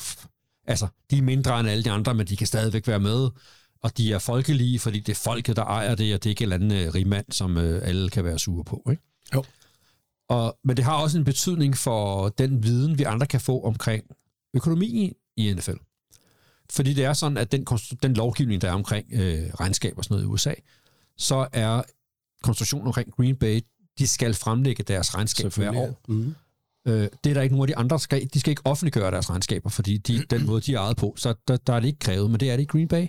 altså, de er mindre end alle de andre, men de kan stadigvæk være med, og de er folkelige, fordi det er folket, der ejer det, og det er ikke en eller anden øh, rigmand, som øh, alle kan være sure på, ikke? Jo. Og, men det har også en betydning for den viden, vi andre kan få omkring økonomien i NFL. Fordi det er sådan, at den, den lovgivning, der er omkring øh, regnskab og sådan noget i USA, så er konstruktionen omkring Green Bay, de skal fremlægge deres regnskab hver år. Mm. Øh, det er der ikke nogen af de andre, skal, de skal ikke offentliggøre deres regnskaber, fordi de, den måde, de er ejet på, så der, der er det ikke krævet, men det er det i Green Bay.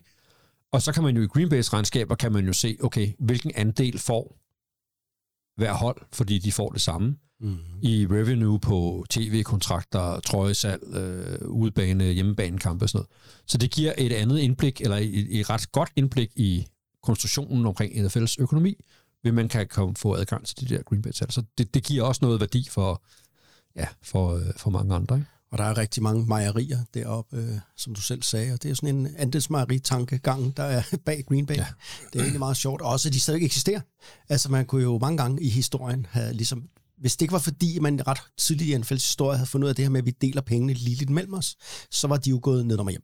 Og så kan man jo i Green Bays regnskaber, kan man jo se, okay, hvilken andel får hver hold, fordi de får det samme. Mm. I revenue på tv-kontrakter, trøjesalg, øh, udebane, hjemmebanekampe og sådan noget. Så det giver et andet indblik, eller et, et ret godt indblik i konstruktionen omkring NFL's økonomi, ved man kan komme, få adgang til de der Green Bay-tal. Så det, det giver også noget værdi for, ja, for, øh, for mange andre. Ikke? Og der er rigtig mange mejerier deroppe, øh, som du selv sagde, og det er sådan en andelsmejeri-tankegang, der er bag Green Bay. Ja. Det er egentlig meget sjovt, og også at de stadig eksisterer. Altså man kunne jo mange gange i historien have ligesom, hvis det ikke var fordi, man ret tidligt i NFL's historie havde fundet ud af det her med, at vi deler pengene ligeligt mellem os, så var de jo gået ned og hjem.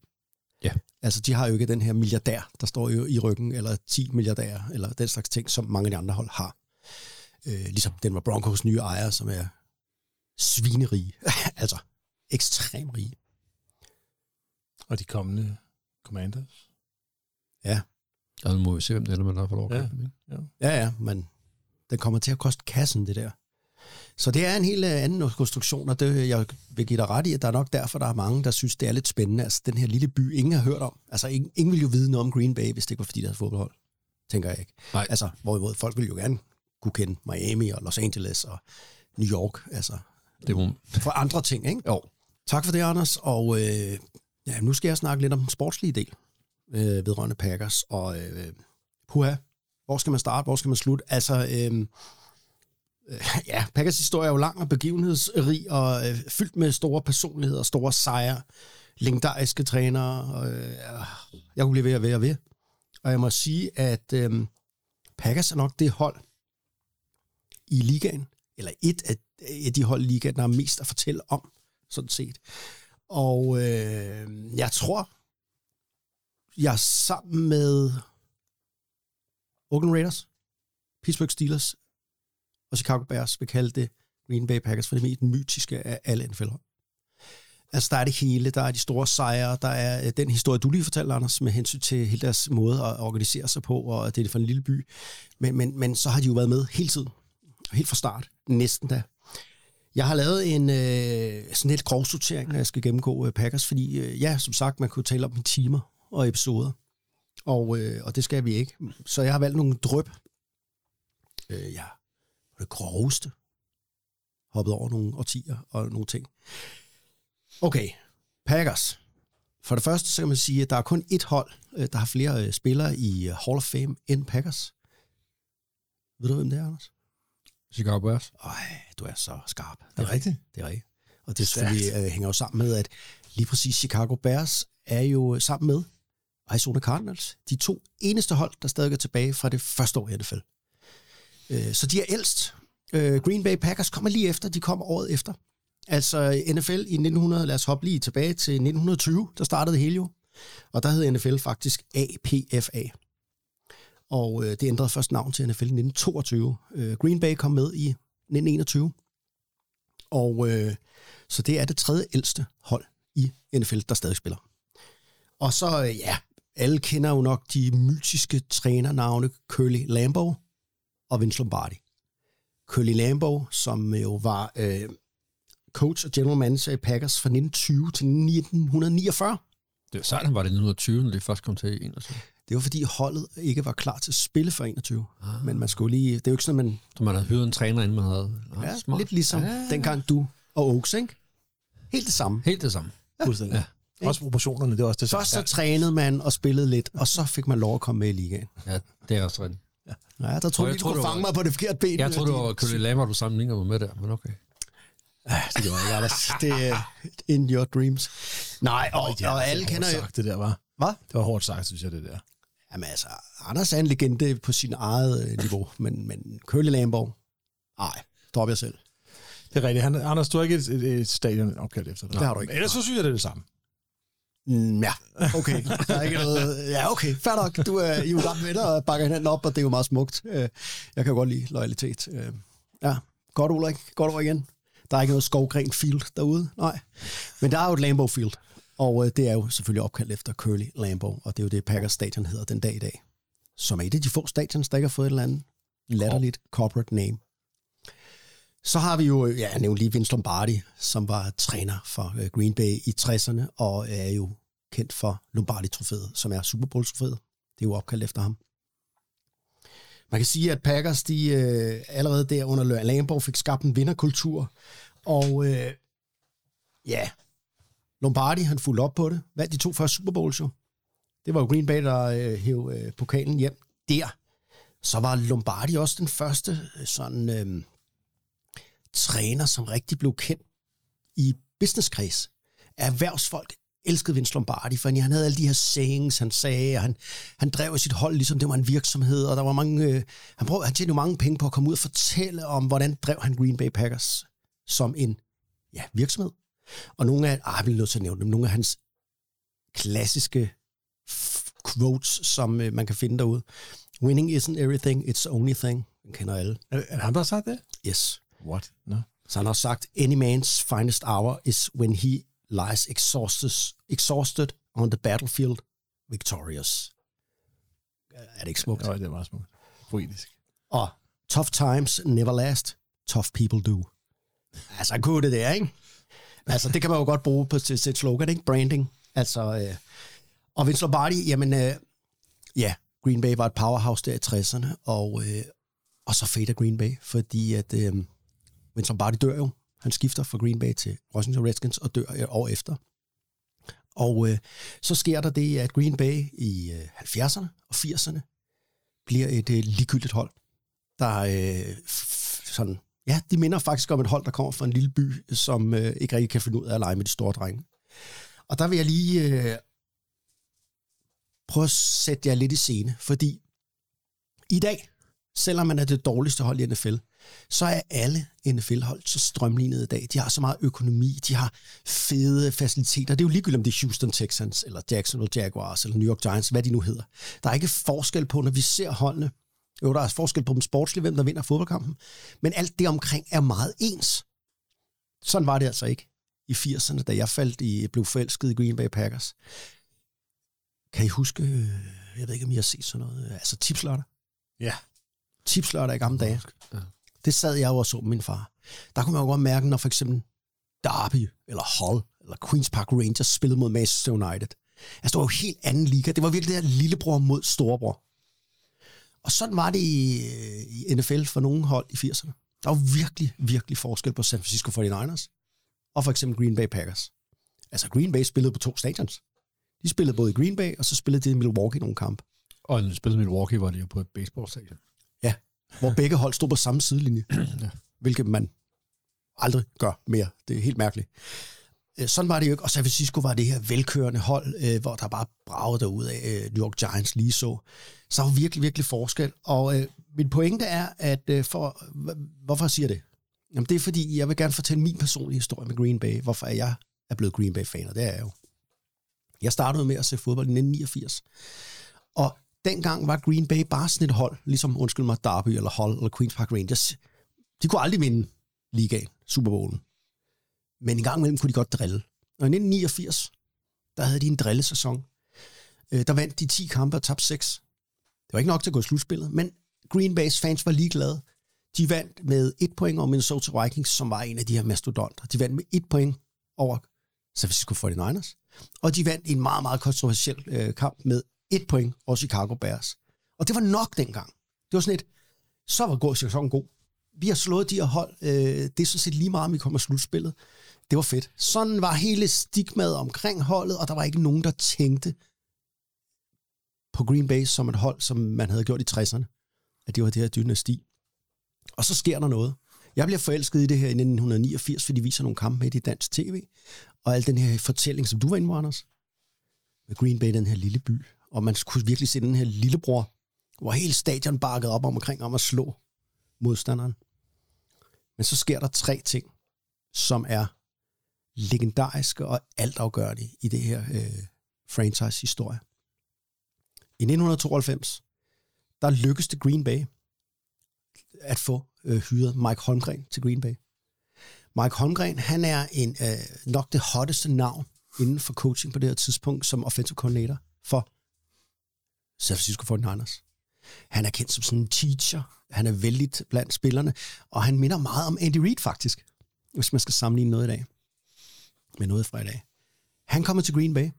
Ja. Altså, de har jo ikke den her milliardær, der står jo i ryggen, eller 10 milliardærer, eller den slags ting, som mange af de andre hold har. Øh, ligesom den var Broncos nye ejer, som er svinerige. altså, ekstrem rige. Og de kommende Commanders. Ja, Og nu må vi se, hvem det er, man der får lov at Ja. købe dem, ikke? ja, ja, men den kommer til at koste kassen, det der. Så det er en helt øh, anden konstruktion, og det, jeg vil give dig ret i, at der er nok derfor, der er mange, der synes, det er lidt spændende. Altså, den her lille by, ingen har hørt om. Altså, ingen, ingen vil jo vide noget om Green Bay, hvis det ikke var, fordi der er fodboldhold. Tænker jeg ikke. Nej. Altså, hvorimod folk vil jo gerne kunne kende Miami og Los Angeles og New York, altså Det må, for andre ting, ikke? jo. Tak for det, Anders. Og øh, ja, nu skal jeg snakke lidt om den sportslige del øh, vedrørende Packers. Og øh, puha, hvor skal man starte, hvor skal man slutte? Altså, øh, øh, ja, Packers historie er jo lang og begivenhedsrig og øh, fyldt med store personligheder, store sejre, legendariske trænere. Og, øh, jeg kunne blive ved og ved og ved. Og jeg må sige, at øh, Packers er nok det hold i ligaen, eller et af, af de hold i ligaen, der er mest at fortælle om, sådan set. Og øh, jeg tror, jeg sammen med Oakland Raiders, Pittsburgh Steelers og Chicago Bears vil kalde det Green Bay Packers for det mest mytiske af alle nfl Altså, der er det hele. Der er de store sejre. Der er øh, den historie, du lige fortalte, Anders, med hensyn til hele deres måde at organisere sig på, og at det er for en lille by. Men, men, men så har de jo været med hele tiden. Helt fra start. Næsten da. Jeg har lavet en øh, sådan lidt grov sortering, når jeg skal gennemgå øh, Packers, fordi øh, ja, som sagt, man kunne tale om i timer og episoder. Og, øh, og det skal vi ikke. Så jeg har valgt nogle drøb. Øh, ja, det groveste. Hoppet over nogle årtier og nogle ting. Okay, Packers. For det første, så kan man sige, at der er kun ét hold, øh, der har flere øh, spillere i øh, Hall of Fame end Packers. Ved du, hvem det er, Anders? Chicago Bears. Ej, du er så skarp. Det er rigtigt. Det er rigtigt. Og det selvfølgelig øh, hænger jo sammen med, at lige præcis Chicago Bears er jo sammen med Arizona Cardinals. De to eneste hold, der stadig er tilbage fra det første år i NFL. Øh, så de er ældst. Øh, Green Bay Packers kommer lige efter, de kommer året efter. Altså NFL i 1900, lad os hoppe lige tilbage til 1920, der startede det hele jo. Og der hed NFL faktisk APFA. Og øh, det ændrede først navn til NFL i 1922. Øh, Green Bay kom med i 1921. Og øh, så det er det tredje ældste hold i NFL, der stadig spiller. Og så, øh, ja, alle kender jo nok de mytiske trænernavne Curly Lambeau og Vince Lombardi. Curly Lambeau, som jo var øh, coach og general manager i Packers fra 1920 til 1949. Det var sejt, han var det 1920, når det først kom til 21. Det var fordi holdet ikke var klar til at spille for 21. Ah. Men man skulle lige... Det er jo ikke sådan, man... Så man havde hyret en træner, inden man havde... Nå, Ja, smart. lidt ligesom Ja, dengang du og Oaks, ikke? Helt det samme. Helt det samme. Fuldstændig. Ja. Også proportionerne, det er også det Først så samme. trænede man og spillede lidt, og så fik man lov at komme med i ligaen. Ja, det er også rigtigt. Ja, der troede jeg du kunne fange var- mig på det forkerte ben. Jeg troede, det var Kølle Lammer, du sammenligner mig med der, men okay. Det gjorde jeg Anders. Det er in your dreams. Nej, og, Ja, og alle det var kender hårdt jo... sagt, det der var. Hvad? Det var hårdt sagt, synes jeg, det der. Jamen altså, Anders er en legende på sin eget øh, niveau, men, men Curly Lamborg, nej, drop jer selv. Det er rigtigt. Han, Anders, du har ikke et, et, et stadion opkaldt efter dig. Det har du ikke. Ellers så synes jeg, det er det samme. Mm, ja, okay. Der er ikke noget... Ja, okay. Fair nok. Du er I er jo gamle venner og bakker hinanden op, og det er jo meget smukt. Øh, Jeg kan godt lide loyalitet. Øh, Ja, godt Ulrik. Godt over igen. Der er ikke noget skovgren field derude. Nej. Men der er jo et Lambeau Field. Og øh, det er jo selvfølgelig opkaldt efter Curly Lambeau, og det er jo det Packers stadion hedder den dag i dag. Som er et af de få stadions, der ikke har fået et eller andet latterligt corporate name. Så har vi jo, ja, jeg nævnte lige Vince Lombardi, som var træner for øh, Green Bay i 60'erne, og er jo kendt for Lombardi-trofæet, som er Super Bowl-trofæet. Det er jo opkaldt efter ham. Man kan sige, at Packers, de øh, allerede der under Lambeau fik skabt en vinderkultur, og øh, ja, Lombardi, han fulgte op på det. Vandt de to første Super Bowls jo. Det var jo Green Bay, der øh, hæv øh, pokalen hjem der. Så var Lombardi også den første øh, sådan øh, træner, som rigtig blev kendt i businesskreds. Erhvervsfolk elskede Vince Lombardi, for han havde alle de her sayings, han sagde, og han, han drev sit hold, ligesom det var en virksomhed, og der var mange, øh, han, prøvede, han tjente jo mange penge på at komme ud og fortælle om, hvordan drev han Green Bay Packers som en ja, virksomhed. Og nogle af, ah, jeg bliver nødt til at nævne dem, nogle af hans klassiske quotes, som øh, man kan finde derude. Winning isn't everything, it's only thing. Den kender alle. Er, er ham, der har sagt det? Yes. What? No. Så han har sagt, any man's finest hour is when he lies exhausted, exhausted on the battlefield victorious. Er det ikke smukt? Ja, det er meget smukt. Poetisk. Og tough times never last, tough people do. Altså, han kunne det der, ikke? Altså, det kan man jo godt bruge på til, til slogan, ikke? Branding. Altså, øh, og Vince Lombardi, jamen, øh, ja, Green Bay var et powerhouse der i 60'erne, og, øh, og så fader Green Bay, fordi at øh, Vince Lombardi dør jo. Han skifter fra Green Bay til Washington Redskins og dør et år efter. Og øh, så sker der det, at Green Bay i øh, 70'erne og 80'erne bliver et øh, ligegyldigt hold, der øh, f- sådan, ja, de minder faktisk om et hold, der kommer fra en lille by, som øh, ikke rigtig kan finde ud af at lege med de store drenge. Og der vil jeg lige øh, prøve at sætte jer lidt i scene, fordi i dag, selvom man er det dårligste hold i NFL, så er alle NFL-hold så strømlignede i dag. De har så meget økonomi, de har fede faciliteter. Det er jo ligegyldigt, om det er Houston Texans, eller Jacksonville Jaguars, eller New York Giants, hvad de nu hedder. Der er ikke forskel på, når vi ser holdene. Jo, der er forskel på dem sportsligt, hvem der vinder fodboldkampen. Men alt det omkring er meget ens. Sådan var det altså ikke i 80'erne, da jeg faldt i, blev forelsket i Green Bay Packers. Kan I huske, øh, jeg ved ikke, om I har set sådan noget, øh, altså tipslørdag? Ja. Tipslørdag i gamle dage. Ja. Det sad jeg jo og så med min far. Der kunne man jo godt mærke, når for eksempel Derby, eller Hull, eller Queen's Park Rangers spillede mod Manchester United. Altså, det var jo helt anden liga. Det var virkelig det her lillebror mod storebror. Og sådan var det i, i NFL for nogle hold i 80'erne. Der var virkelig, virkelig forskel på San Francisco 49ers og for eksempel Green Bay Packers. Altså, Green Bay spillede på to stadions. De spillede både i Green Bay, og så spillede de i Milwaukee nogle kampe. Og en spillet Milwaukee var det jo på et baseballstadion. Ja, hvor begge hold stod på samme sidelinje. ja. Hvilket man aldrig gør mere. Det er helt mærkeligt. Øh, sådan var det jo ikke. Og San Francisco var det her velkørende hold, øh, hvor der bare bragede derud af øh, New York Giants lige så. Så der var virkelig, virkelig forskel. Og min pointe er, at for, hvorfor siger jeg det? Jamen, det er fordi, jeg vil gerne fortælle min personlige historie med Green Bay. Hvorfor er jeg er blevet Green Bay-fan, og det er jeg jo. Jeg startede med at se fodbold i 1989. Og dengang var Green Bay bare sådan et hold, ligesom, undskyld mig, Derby eller Hull eller Queen's Park Rangers. De kunne aldrig vinde ligaen, Super Bowlen. Men en gang imellem kunne de godt drille. Og i 1989, der havde de en drillesæson. Øh, Der vandt de 10 kampe og tabte 6. Det var ikke nok til at gå i slutspillet, men Green Bay's fans var ligeglade. De vandt med et point over Minnesota Vikings, som var en af de her mastodonter. De vandt med et point over San Francisco 49ers. Og de vandt en meget, meget kontroversiel øh, kamp med et point over Chicago Bears. Og det var nok dengang. Det var sådan et, så var god sæsonen god. Vi har slået de her hold. Øh, det er sådan set lige meget, om vi kommer i slutspillet. Det var fedt. Sådan var hele stigmaet omkring holdet, og der var ikke nogen, der tænkte på Green Bay som et hold, som man havde gjort i 60'erne. At det var det her dynasti. Og så sker der noget. Jeg bliver forelsket i det her i 1989, fordi de viser nogle kampe med i dansk tv. Og al den her fortælling, som du var inde på, Anders. Med Green Bay, den her lille by. Og man kunne virkelig se den her lillebror, hvor hele stadion bakkede op omkring om at slå modstanderen. Men så sker der tre ting, som er legendariske og altafgørende i det her øh, franchise-historie. I 1992, der lykkedes det Green Bay at få øh, hyret Mike Holmgren til Green Bay. Mike Holmgren, han er en øh, nok det hotteste navn inden for coaching på det her tidspunkt som offensive coordinator for San Francisco 49ers. Han er kendt som sådan en teacher. Han er vældig blandt spillerne, og han minder meget om Andy Reid faktisk, hvis man skal sammenligne noget i dag med noget fra i dag. Han kommer til Green Bay.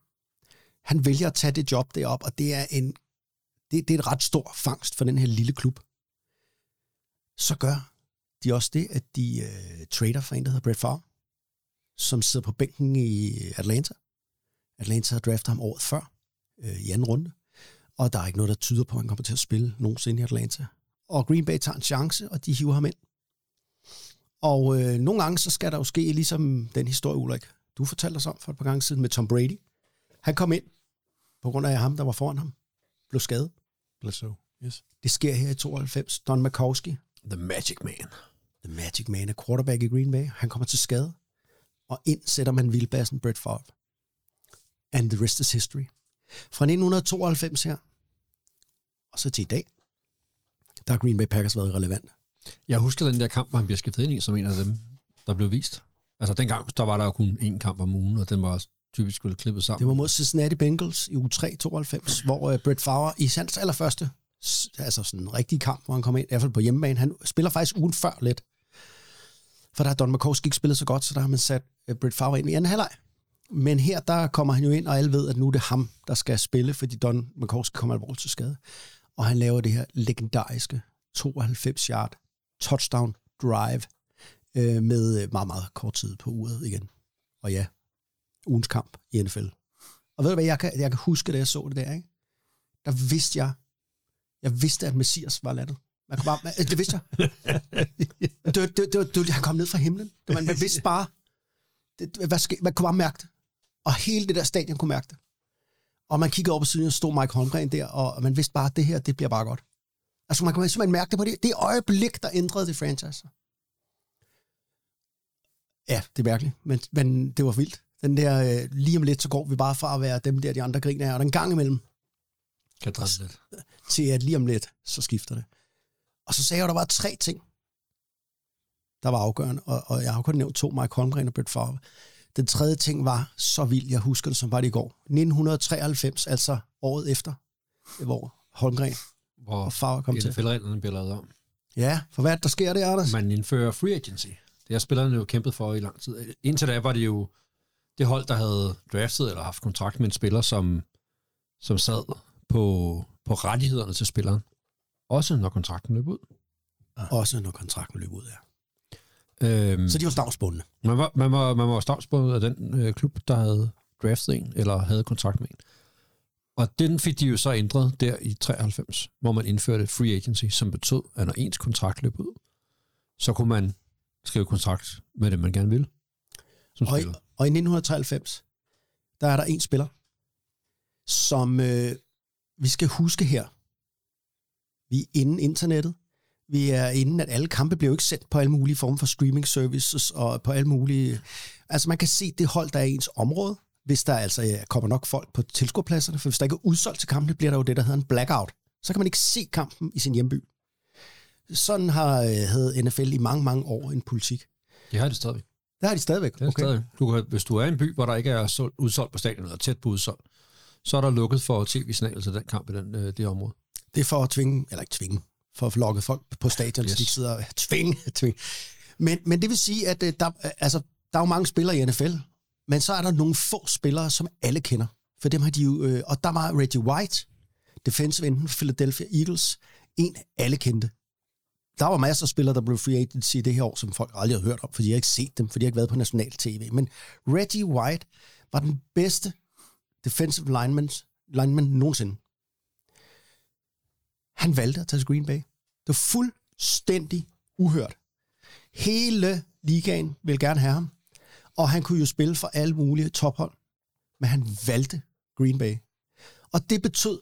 Han vælger at tage det job derop, og det er en det, det er et ret stor fangst for den her lille klub. Så gør de også det, at de øh, trader for en, der hedder Brett Favre, som sidder på bænken i Atlanta. Atlanta har draftet ham året før, øh, i anden runde. Og der er ikke noget, der tyder på, at han kommer til at spille nogensinde i Atlanta. Og Green Bay tager en chance, og de hiver ham ind. Og øh, nogle gange, så skal der jo ske, ligesom den historie, Ulrik, du fortalte os om for et par gange siden med Tom Brady. Han kom ind, på grund af ham, der var foran ham, blev skadet. Bledsoe. Yes. Det sker her i 92. Don Makowski, The Magic Man. the magic man, er quarterback i Green Bay. Han kommer til skade, og ind sætter man vildbassen Brett Favre. And the rest is history. Fra 1992 her, og så til i dag, der har Green Bay Packers været relevant. Jeg husker den der kamp, hvor han bliver skiftet ind i, som en af dem, der blev vist. Altså dengang, der var der jo kun én kamp om ugen, og den var også typisk vel klippet sammen. Det var mod Cincinnati Bengals i u 3 92, hvor uh, Brett Favre i hans allerførste altså sådan en rigtig kamp, hvor han kom ind, i hvert fald på hjemmebane. Han spiller faktisk ugen før lidt. For der har Don Makowski ikke spillet så godt, så der har man sat uh, Brett Favre ind i anden halvleg. Men her, der kommer han jo ind, og alle ved, at nu er det ham, der skal spille, fordi Don Makowski kommer alvorligt til skade. Og han laver det her legendariske 92-yard touchdown drive øh, med meget, meget kort tid på uret igen. Og ja, ugens kamp i NFL. Og ved du hvad, jeg kan, jeg kan huske, da jeg så det der, ikke? der vidste jeg, jeg vidste, at Messias var landet. Man kunne bare, man, det vidste jeg. det, det, det, det, han kom ned fra himlen. Man, man vidste bare, det, hvad ske, man kunne bare mærke det. Og hele det der stadion kunne mærke det. Og man kiggede over på siden, og stod Mike Holmgren der, og man vidste bare, at det her, det bliver bare godt. Altså, man kunne simpelthen mærke det på det, det øjeblik, der ændrede det franchise. Ja, det er mærkeligt, men, men det var vildt. Den der, øh, lige om lidt, så går vi bare fra at være dem der, de andre griner af, og den gang imellem, Kan lidt. til at lige om lidt, så skifter det. Og så sagde jeg, at der var tre ting, der var afgørende, og, og jeg har kun nævnt to, Mike Holmgren og Brett Favre. Den tredje ting var så vild, jeg husker det som var det i går. 1993, altså året efter, hvor Holmgren Hvor og Favre kom til. NFL-reglerne bliver lavet om. Ja, for hvad er det, der sker der, Anders? Man indfører free agency. Det har spillerne jo kæmpet for i lang tid. Indtil da var det jo det hold, der havde draftet eller haft kontrakt med en spiller, som, som sad på, på rettighederne til spilleren. Også når kontrakten løb ud. Også når kontrakten løb ud, ja. Øhm, Så de var stavsbundne. man, var, man, var, man var stavsbundet af den øh, klub, der havde draftet en, eller havde kontrakt med en. Og den fik de jo så ændret der i 93, hvor man indførte free agency, som betød, at når ens kontrakt løb ud, så kunne man skrive kontrakt med det, man gerne ville. Som Og i, spiller. og i 1993, der er der en spiller, som øh, vi skal huske her. Vi er inden internettet. Vi er inden, at alle kampe bliver jo ikke sendt på alle mulige former for streaming services og på alle mulige... Altså man kan se det hold, der er ens område, hvis der altså øh, kommer nok folk på tilskuerpladserne, for hvis der ikke er udsolgt til kampene, bliver der jo det, der hedder en blackout. Så kan man ikke se kampen i sin hjemby. Sådan har øh, havde NFL i mange, mange år en politik. De har det stadigvæk. Der har de stadigvæk. Det er okay. stadig. Du kan, hvis du er i en by, hvor der ikke er solgt, udsolgt på stadion, eller tæt på udsolgt, så er der lukket for tv-signalet til den kamp i den, øh, det område. Det er for at tvinge, eller ikke tvinge, for at få lukket folk på stadion, yes. så de ikke sidder og tvinge, tvinge. Men, men det vil sige, at øh, der, øh, altså, der er jo mange spillere i NFL, men så er der nogle få spillere, som alle kender. For dem har de jo, øh, og der var Reggie White, defensive enden for Philadelphia Eagles, en alle kendte. Der var masser af spillere, der blev free agency det her år, som folk aldrig har hørt om, fordi jeg ikke set dem, fordi jeg har ikke været på national tv. Men Reggie White var den bedste defensive lineman, lineman nogensinde. Han valgte at tage til Green Bay. Det var fuldstændig uhørt. Hele ligaen ville gerne have ham, og han kunne jo spille for alle mulige tophold, men han valgte Green Bay. Og det betød,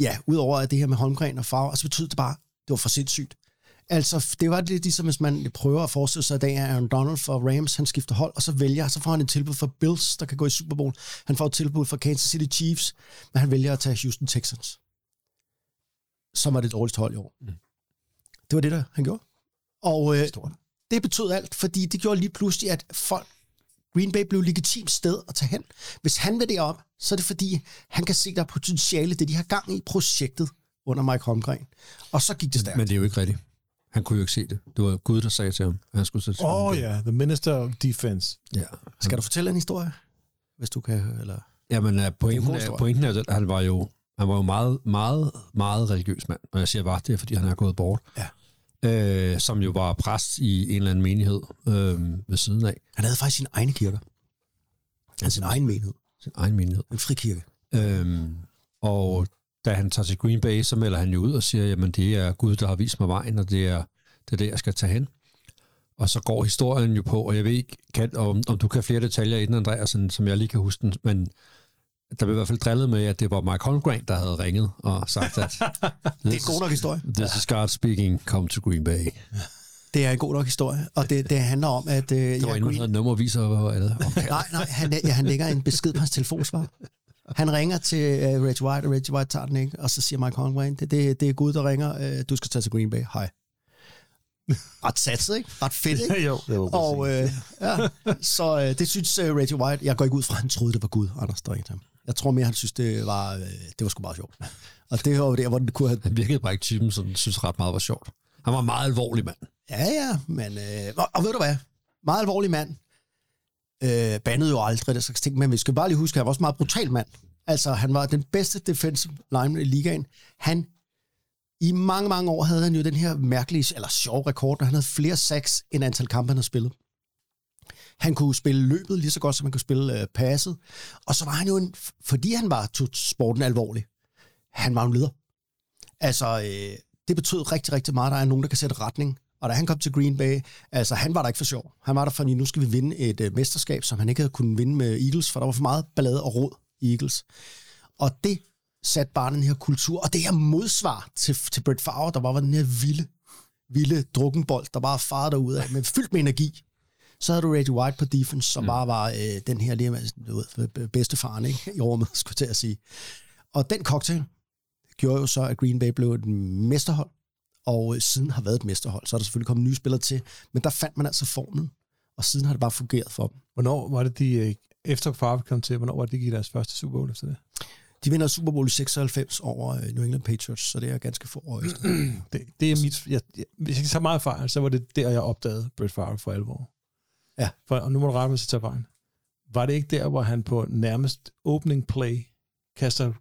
ja, udover at det her med Holmgren og Favre, så betød det bare, det var for sindssygt. Altså, det var lidt ligesom, hvis man prøver at forestille sig, at dag er Aaron Donald for Rams, han skifter hold, og så vælger, så får han et tilbud for Bills, der kan gå i Super Bowl. Han får et tilbud for Kansas City Chiefs, men han vælger at tage Houston Texans. Som var det dårligste hold i år. Mm. Det var det, der han gjorde. Og øh, det betød alt, fordi det gjorde lige pludselig, at folk, Green Bay blev et legitimt sted at tage hen. Hvis han vil derop, så er det fordi, han kan se, der er potentiale, det de har gang i projektet under Mike Holmgren. Og så gik det stærkt. Men det er jo ikke rigtigt. Han kunne jo ikke se det. Det var Gud, der sagde til ham, at han skulle sætte Åh oh, ja, yeah, the minister of defense. ja. Skal du fortælle en historie? Hvis du kan, eller... Jamen, uh, en pointen, er, pointen er, at han var jo han var jo meget, meget, meget religiøs mand. Og jeg siger bare, det er, fordi han er gået bort. Ja. Øh, som jo var præst i en eller anden menighed øh, ved siden af. Han havde faktisk sin egne kirker. Han sin egen menighed. Sin egen menighed. En frikirke. Øhm, og da han tager til Green Bay, så melder han jo ud og siger, jamen det er Gud, der har vist mig vejen, og det er det, er det jeg skal tage hen. Og så går historien jo på, og jeg ved ikke, kan, om, om du kan flere detaljer i den, Andreasen, som jeg lige kan huske den, men der blev i hvert fald drillet med, at det var Mike Holmgren, der havde ringet og sagt, at Det er en god nok historie. This is God speaking, come to Green Bay. Det er en god nok historie. Og det, det handler om, at... Øh, Det var ja, endnu Green- noget nummerviser, det? Okay. Nej, nej, han, ja, han lægger en besked på hans telefonsvar. Han ringer til uh, Reggie White, og Reggie White tager den ikke, og så siger Mike Holmgren, det, det, det er Gud, der ringer, uh, du skal tage til Green Bay, hej. Ret satset, ikke? Ret fedt, ikke? jo, det var Og øh, ja, så øh, det synes øh, Reggie White, jeg går ikke ud fra, at han troede, det var Gud, Anders, der ringede til ham. Jeg tror mere, han synes, det var, øh, det var sgu meget sjovt. Og det var jo der, hvor det kunne have... Han virkede bare ikke typen, som synes ret meget var sjovt. Han var en meget alvorlig mand. Ja, ja, men... Øh, og, og ved du hvad? Meget alvorlig mand. Øh, bandede jo aldrig det slags ting, men vi skal bare lige huske, at han var også meget brutal mand. Altså, han var den bedste defensive lineman i ligaen. Han, i mange, mange år havde han jo den her mærkelige, eller sjove rekord, når han havde flere sacks end antal kampe, han havde spillet. Han kunne spille løbet lige så godt, som han kunne spille øh, passet. Og så var han jo en, fordi han var tog sporten alvorlig, han var en leder. Altså, øh, det betød rigtig, rigtig meget, at der er nogen, der kan sætte retning. Og da han kom til Green Bay, altså han var der ikke for sjov. Han var der fordi, nu skal vi vinde et øh, mesterskab, som han ikke havde kunnet vinde med Eagles, for der var for meget ballade og råd i Eagles. Og det satte bare den her kultur, og det her modsvar til, til Brett Favre, der bare var den her vilde, vilde drukkenbold, der bare farede derud af, men fyldt med energi. Så havde du Reggie White på defense, som mm. bare var øh, den her lige, du ved, bedste faren ikke? i rummet, skulle jeg til at sige. Og den cocktail gjorde jo så, at Green Bay blev et mesterhold, og øh, siden har været et mesterhold. Så er der selvfølgelig kommet nye spillere til, men der fandt man altså formen, og siden har det bare fungeret for dem. Hvornår var det, de, øh, efter Favre kom til, hvornår var det, de gik deres første Super Bowl efter det? De vinder Super Bowl i 96 over øh, New England Patriots, så det er ganske få år efter. det, det er mit, jeg, jeg, hvis jeg ikke tager meget fejl, så var det der, jeg opdagede Brett Favre for alvor. Ja. For, og nu må du rette mig, hvis jeg tager fejl. var det ikke der, hvor han på nærmest opening play kaster,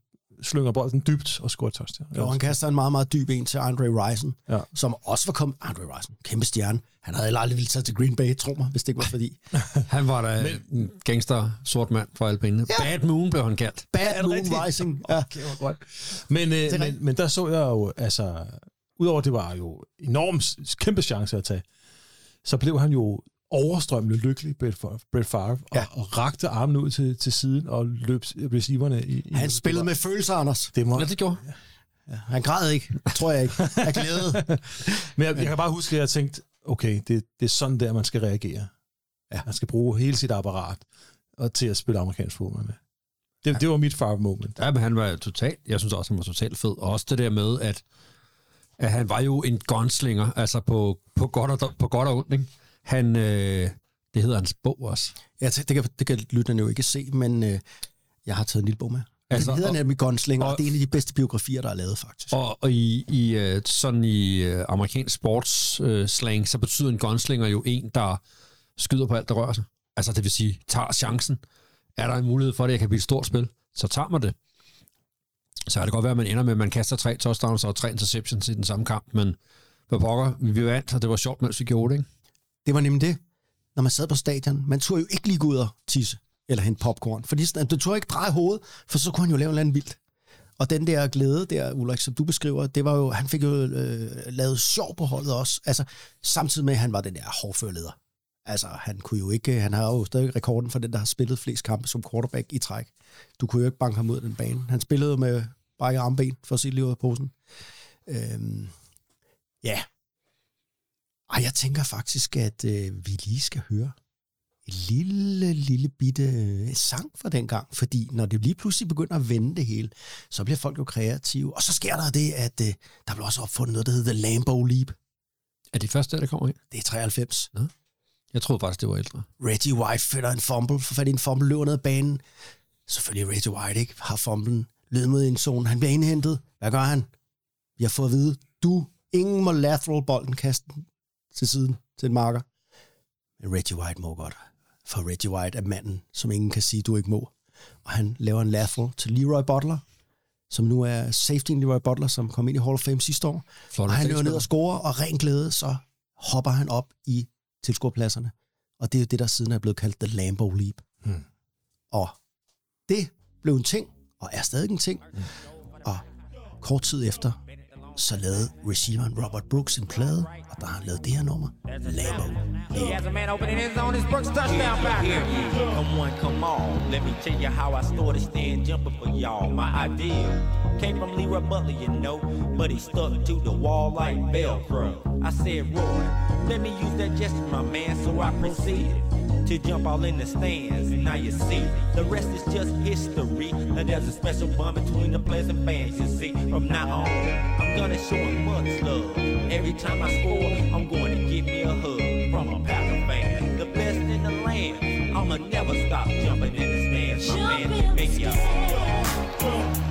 slynger bolden dybt og scorer touchdown? Jo, han kaster en meget, meget dyb en til Andre Rison, Ja. som også var kommet... Andre Rison, kæmpe stjerne. Han havde aldrig ville tage til Green Bay, tro mig, hvis det ikke var fordi. Han var da en gangster sort mand for alle pengene. Ja. Bad Moon blev han kaldt. Bad Moon Rising. Ja. Men, øh, men, men der så jeg jo, altså, udover det var jo enormt kæmpe chance at tage, så blev han jo overstrømmende lykkelig, Brett Favre, Brett Favre Ja. og, og rakte armen ud til, til siden og løb receiverne i... i Han spillede med følelser, Anders. det må, Ja, det gjorde Han græd ikke, tror jeg ikke, af glæde. Men jeg, jeg kan bare huske, at jeg tænkte, okay, det, det er sådan der, man skal reagere. Ja. Man skal bruge hele sit apparat og til at spille amerikansk fodbold med. Det, det var mit Favre moment. Ja, men han var totalt, jeg synes også, han var totalt fed. Og også det der med, at, at han var jo en gunslinger, altså på, på, godt, og, på godt og ondt, ikke? Han, øh, det hedder hans bog også. Ja, det kan, det kan lytterne jo ikke se, men øh, jeg har taget en lille bog med. Altså, Altså, den hedder og- nemlig Gunslinger, og, og- det er en af de bedste biografier, der er lavet, faktisk. Og, Og, i, i øh, sådan i øh, amerikansk sportsslang, øh, slang, så betyder en gunslinger jo en, der skyder på alt, der rører sig. Altså det vil sige, tager chancen. Er der en mulighed for, at det kan blive et stort spil, så tager man det. Så kan det godt være, at man ender med, at man kaster tre touchdowns og tre interceptions i den samme kamp, men hvad pokker, vi vandt, og det var sjovt, mens vi gjorde det, ikke? Det var nemlig det. Når man sad på stadion, man turde jo ikke lige gå ud og tisse, eller hente popcorn, fordi du turde ikke dreje hovedet, for så kunne han jo lave noget vildt. Og den der glæde der, Ulrik, som du beskriver, det var jo, han fik jo øh, lavet sjov på holdet også. Altså, samtidig med, at han var den der hårdførleder. Altså, han kunne jo ikke, øh, han har jo stadig rekorden for den, der har spillet flest kampe som quarterback i træk. Du kunne jo ikke banke ham ud af den bane. Han spillede med brækket armben for sit liv af posen. Øhm, ja. Og jeg tænker faktisk, at øh, vi lige skal høre en lille, lille bitte øh, sang fra den gang. Fordi når det lige pludselig begynder at vende det hele, så bliver folk jo kreative. Og så sker der det, at øh, der bliver også opfundet noget, der hedder The Lambo Leap. Er det første, der kommer ind? Det er 93. Jeg troede faktisk, det var ældre. Reggie White finder en fumble, får fat i en fumble, løber ned ad banen. Selvfølgelig Reggie White ikke har fumblen, led mod en zone. Han bliver indhentet. Hvad gør han? Vi har fået at vide, du, ingen må lateral bolden kaste til siden til en marker. Men Reggie White må godt. For Reggie White er manden, som ingen kan sige, du ikke må. Og han laver en lateral til Leroy Butler, som nu er safety Leroy Butler, som kom ind i Hall of Fame sidste år. Flot Og han løber ned og scorer, og ren glæde, så hopper han op i tilskuerpladserne. Og det er jo det, der siden er blevet kaldt The Lambo Leap. Hmm. Og det blev en ting, og er stadig en ting. Og kort tid efter, så lavede receiveren Robert Brooks en plade, og der har han lavet det her nummer, Lambo He has a man opening his zone. It's Brooks touchdown back. Here, come on, come on. Let me tell you how I started stand jumping for y'all. My idea came from Leroy Butler, you know, but he stuck to the wall like Velcro. I said, Roy, let me use that gesture, my man, so I proceeded to jump all in the stands. Now you see, the rest is just history. And there's a special bond between the players and fans, you see. From now on, I'm gonna show 'em much love. Every time I score, I'm going to give me a hug from a Packer fan. The best in the land. I'ma never stop jumping in the stands, my man. Make y'all.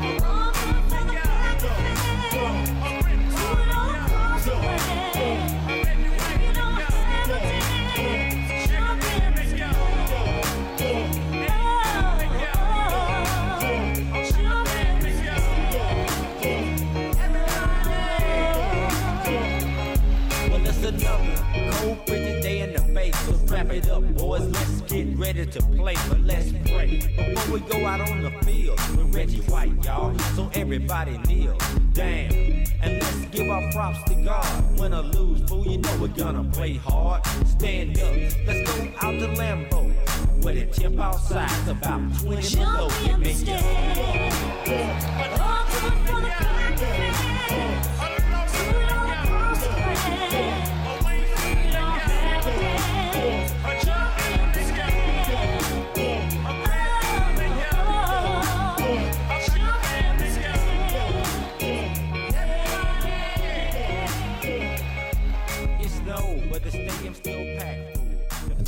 Up, boys. Let's get ready to play, but let's pray before we go out on the field with Reggie White, y'all. So everybody kneel down and let's give our props to God. Win or lose, fool, you know we're gonna play hard. Stand up, let's go out to Lambo. Where the temp outside's about 20 below. Get me young. It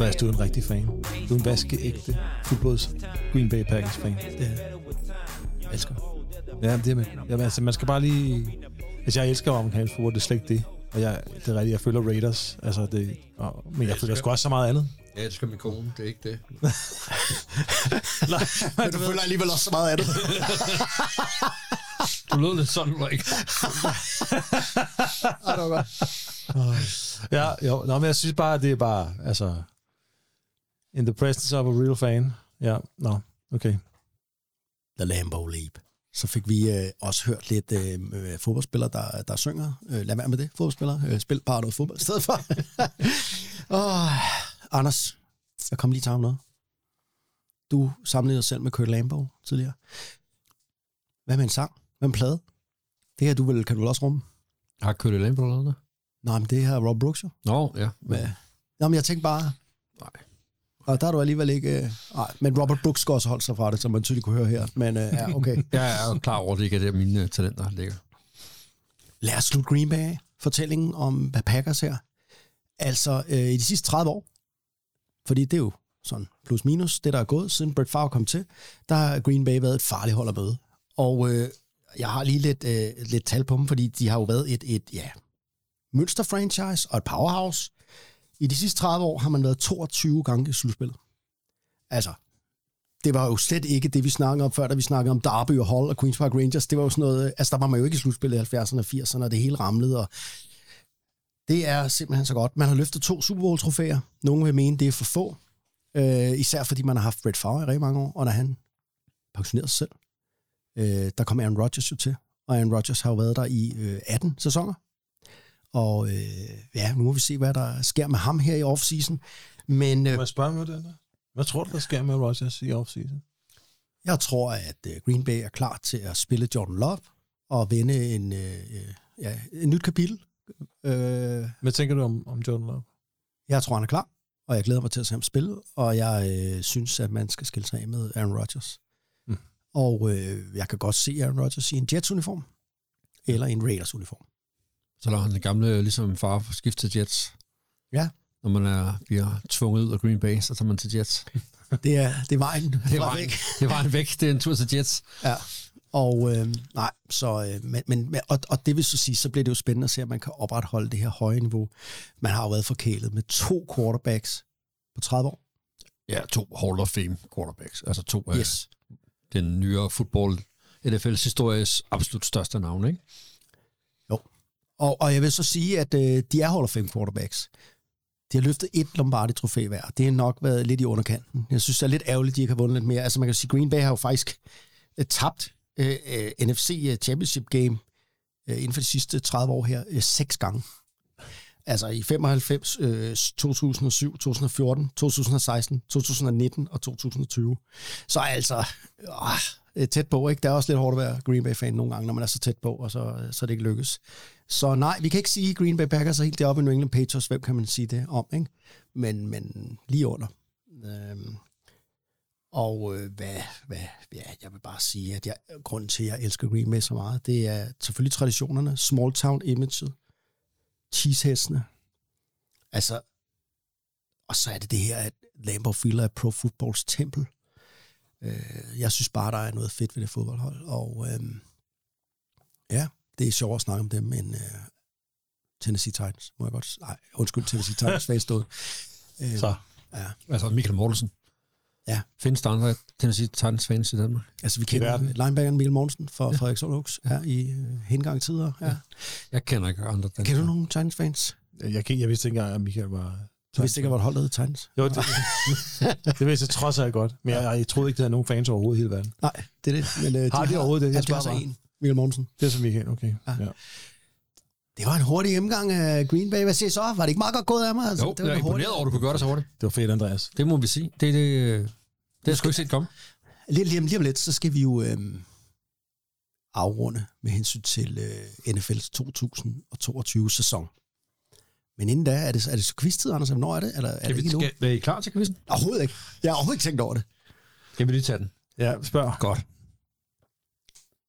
Andreas, du er en rigtig fan. Du er en vaskeægte fuldblods Green Bay Packers fan. Det er, jeg elsker. Ja, det er med. Jamen, altså, man skal bare lige... Altså, jeg elsker amerikansk fodbold, det er slet ikke det. Og jeg, det er rigtigt, jeg føler Raiders. Altså, det, og, men jeg føler sgu også så meget andet. Ja, det skal min kone, det er ikke det. Men du føler alligevel også så meget af det. Du lød lidt sådan, Ulrik. Ej, det var godt. Ja, jo. Nå, men jeg synes bare, at det er bare, altså, in the presence of a real fan. Ja, nå, okay. The Lambo Leap. Så fik vi øh, også hørt lidt øh, øh, fodboldspillere, der, der synger. Øh, lad være med det, fodboldspillere. Øh, spil bare noget fodbold i stedet for. oh, Anders, jeg kom lige til noget. Du samlede dig selv med Kurt Lambo tidligere. Hvad med en sang? Hvad med en plade? Det her du vil, kan du vel også rumme? Har Kølle Lambo eller noget? Nej, men det her er Rob Brooks jo. Nå, ja. Men, Ja. Nå, men jeg tænkte bare... Nej. Og der er du alligevel ikke... Øh, nej, men Robert Brooks skal også holde sig fra det, som man tydeligt kunne høre her. Men øh, ja, okay. jeg er jo klar over, at det ikke er der, mine talenter ligger. Lad os slutte Green Bay. Fortællingen om Packers her. Altså, øh, i de sidste 30 år, fordi det er jo sådan plus minus, det der er gået, siden Brett Favre kom til, der har Green Bay været et farligt hold at møde. Og øh, jeg har lige lidt, øh, lidt tal på dem, fordi de har jo været et, et ja, mønsterfranchise og et powerhouse. I de sidste 30 år har man været 22 gange i slutspillet. Altså, det var jo slet ikke det, vi snakkede om før, da vi snakkede om Derby og Hall og Queen's Park Rangers. Det var jo sådan noget, altså der var man jo ikke i slutspillet i 70'erne og 80'erne, og det hele ramlede, og det er simpelthen så godt. Man har løftet to Super Bowl-trofæer. Nogle vil mene, det er for få. Øh, især fordi man har haft Brett Favre i rigtig mange år, og da han pensionerede sig selv, øh, der kom Aaron Rodgers jo til. Og Aaron Rodgers har jo været der i øh, 18 sæsoner. Og øh, ja, nu må vi se, hvad der sker med ham her i offseason. Men øh, Må jeg spørge med den der? Hvad tror du, der sker med Rodgers i offseason? jeg tror, at øh, Green Bay er klar til at spille Jordan Love og vende en, øh, øh, ja, et nyt kapitel. Øh, Hvad tænker du om, om Jordan Love? Jeg tror, han er klar, og jeg glæder mig til at se ham spille, og jeg øh, synes, at man skal skille sig af med Aaron Rodgers. Mm. Og øh, jeg kan godt se Aaron Rodgers i en Jets-uniform, eller en Raiders-uniform. Så lader han den gamle, ligesom far, for skifte til Jets. Ja. Når man er, bliver tvunget ud af Green Bay, så tager man til Jets. Det er, det er vejen. Det fra var, væk. det var en væk. Det er en tur til Jets. Ja. Og øh, nej, så, øh, men, men, og, og det vil så sige, så bliver det jo spændende at se, at man kan opretholde det her høje niveau. Man har jo været forkælet med to quarterbacks på 30 år. Ja, to Hall of Fame quarterbacks. Altså to af Yes. den nyere fodbold NFL's histories absolut største navn, ikke? Og, og jeg vil så sige, at øh, de er Hall of Fame quarterbacks. De har løftet et Lombardi-trofæ hver. Det har nok været lidt i underkanten. Jeg synes, det er lidt ærgerligt, at de ikke har vundet lidt mere. Altså man kan sige, Green Bay har jo faktisk øh, tabt øh, øh, NFC øh, Championship Game øh, inden for de sidste 30 år her øh, seks gange. Altså i 95, øh, 2007, 2014, 2016, 2019 og 2020. Så altså, øh, øh, tæt på, ikke? Det er også lidt hårdt at være Green Bay-fan nogle gange, når man er så tæt på, og så, øh, så det ikke lykkes. Så nej, vi kan ikke sige, at Green Bay Packers er helt deroppe i New England Patriots. Hvem kan man sige det om, ikke? Men, men lige under. Øhm, og øh, hvad, hvad, ja, jeg vil bare sige, at jeg, grunden til, at jeg elsker Green Bay så meget, det er selvfølgelig traditionerne, small town imaget, cheesehestene. Altså, og så er det det her, at Lambeau Field er pro footballs tempel. Øh, jeg synes bare, der er noget fedt ved det fodboldhold, og øh, ja, det er sjovt at snakke om dem end øh, Tennessee Titans, må jeg godt Nej, undskyld, Tennessee Titans fagstået. Øh, Så. Ja. Altså Michael Mortensen. Ja. Findes der andre Tennessee Titans fans i Danmark? Altså, vi kender linebackeren Mikkel Mogensen fra ja. Frederikshund Oaks ja, i øh, hengang tider. Ja. Ja. Jeg kender ikke andre danskere. Kender du nogle Titans fans? Jeg, kan, jeg vidste ikke engang, at Michael var... Du vidste ikke, at vores hold hed Titans? Jo, det, det vidste jeg trods alt godt. Men jeg, jeg troede ikke, der er nogen fans overhovedet i hele verden. Nej, det er det. Men, øh, Har de overhovedet det? Jeg 70 spørger og bare. en. Mikkel Mogensen. Det er så Michael, okay. Ja. Ja. Det var en hurtig gennemgang af Green Bay. Hvad siger så? Var det ikke meget godt gået af mig? Altså, Jo, det var jeg er imponeret over, at du kunne gøre det så hurtigt. Det var fedt, Andreas. Det må vi sige. Det, det, det har jeg sgu ikke set komme. Lige, lige, om- lige om lidt, så skal vi jo øhm, afrunde med hensyn til øh, NFL's 2022-sæson. Men inden da, er det, er det så quiz-tid, Anders? Hvornår er det? Eller er Kan det vi, ikke nu? skal, er I klar til quizzen? Overhovedet ikke. Jeg har overhovedet ikke tænkt over det. Skal vi lige tage den? Ja, spørg. Godt.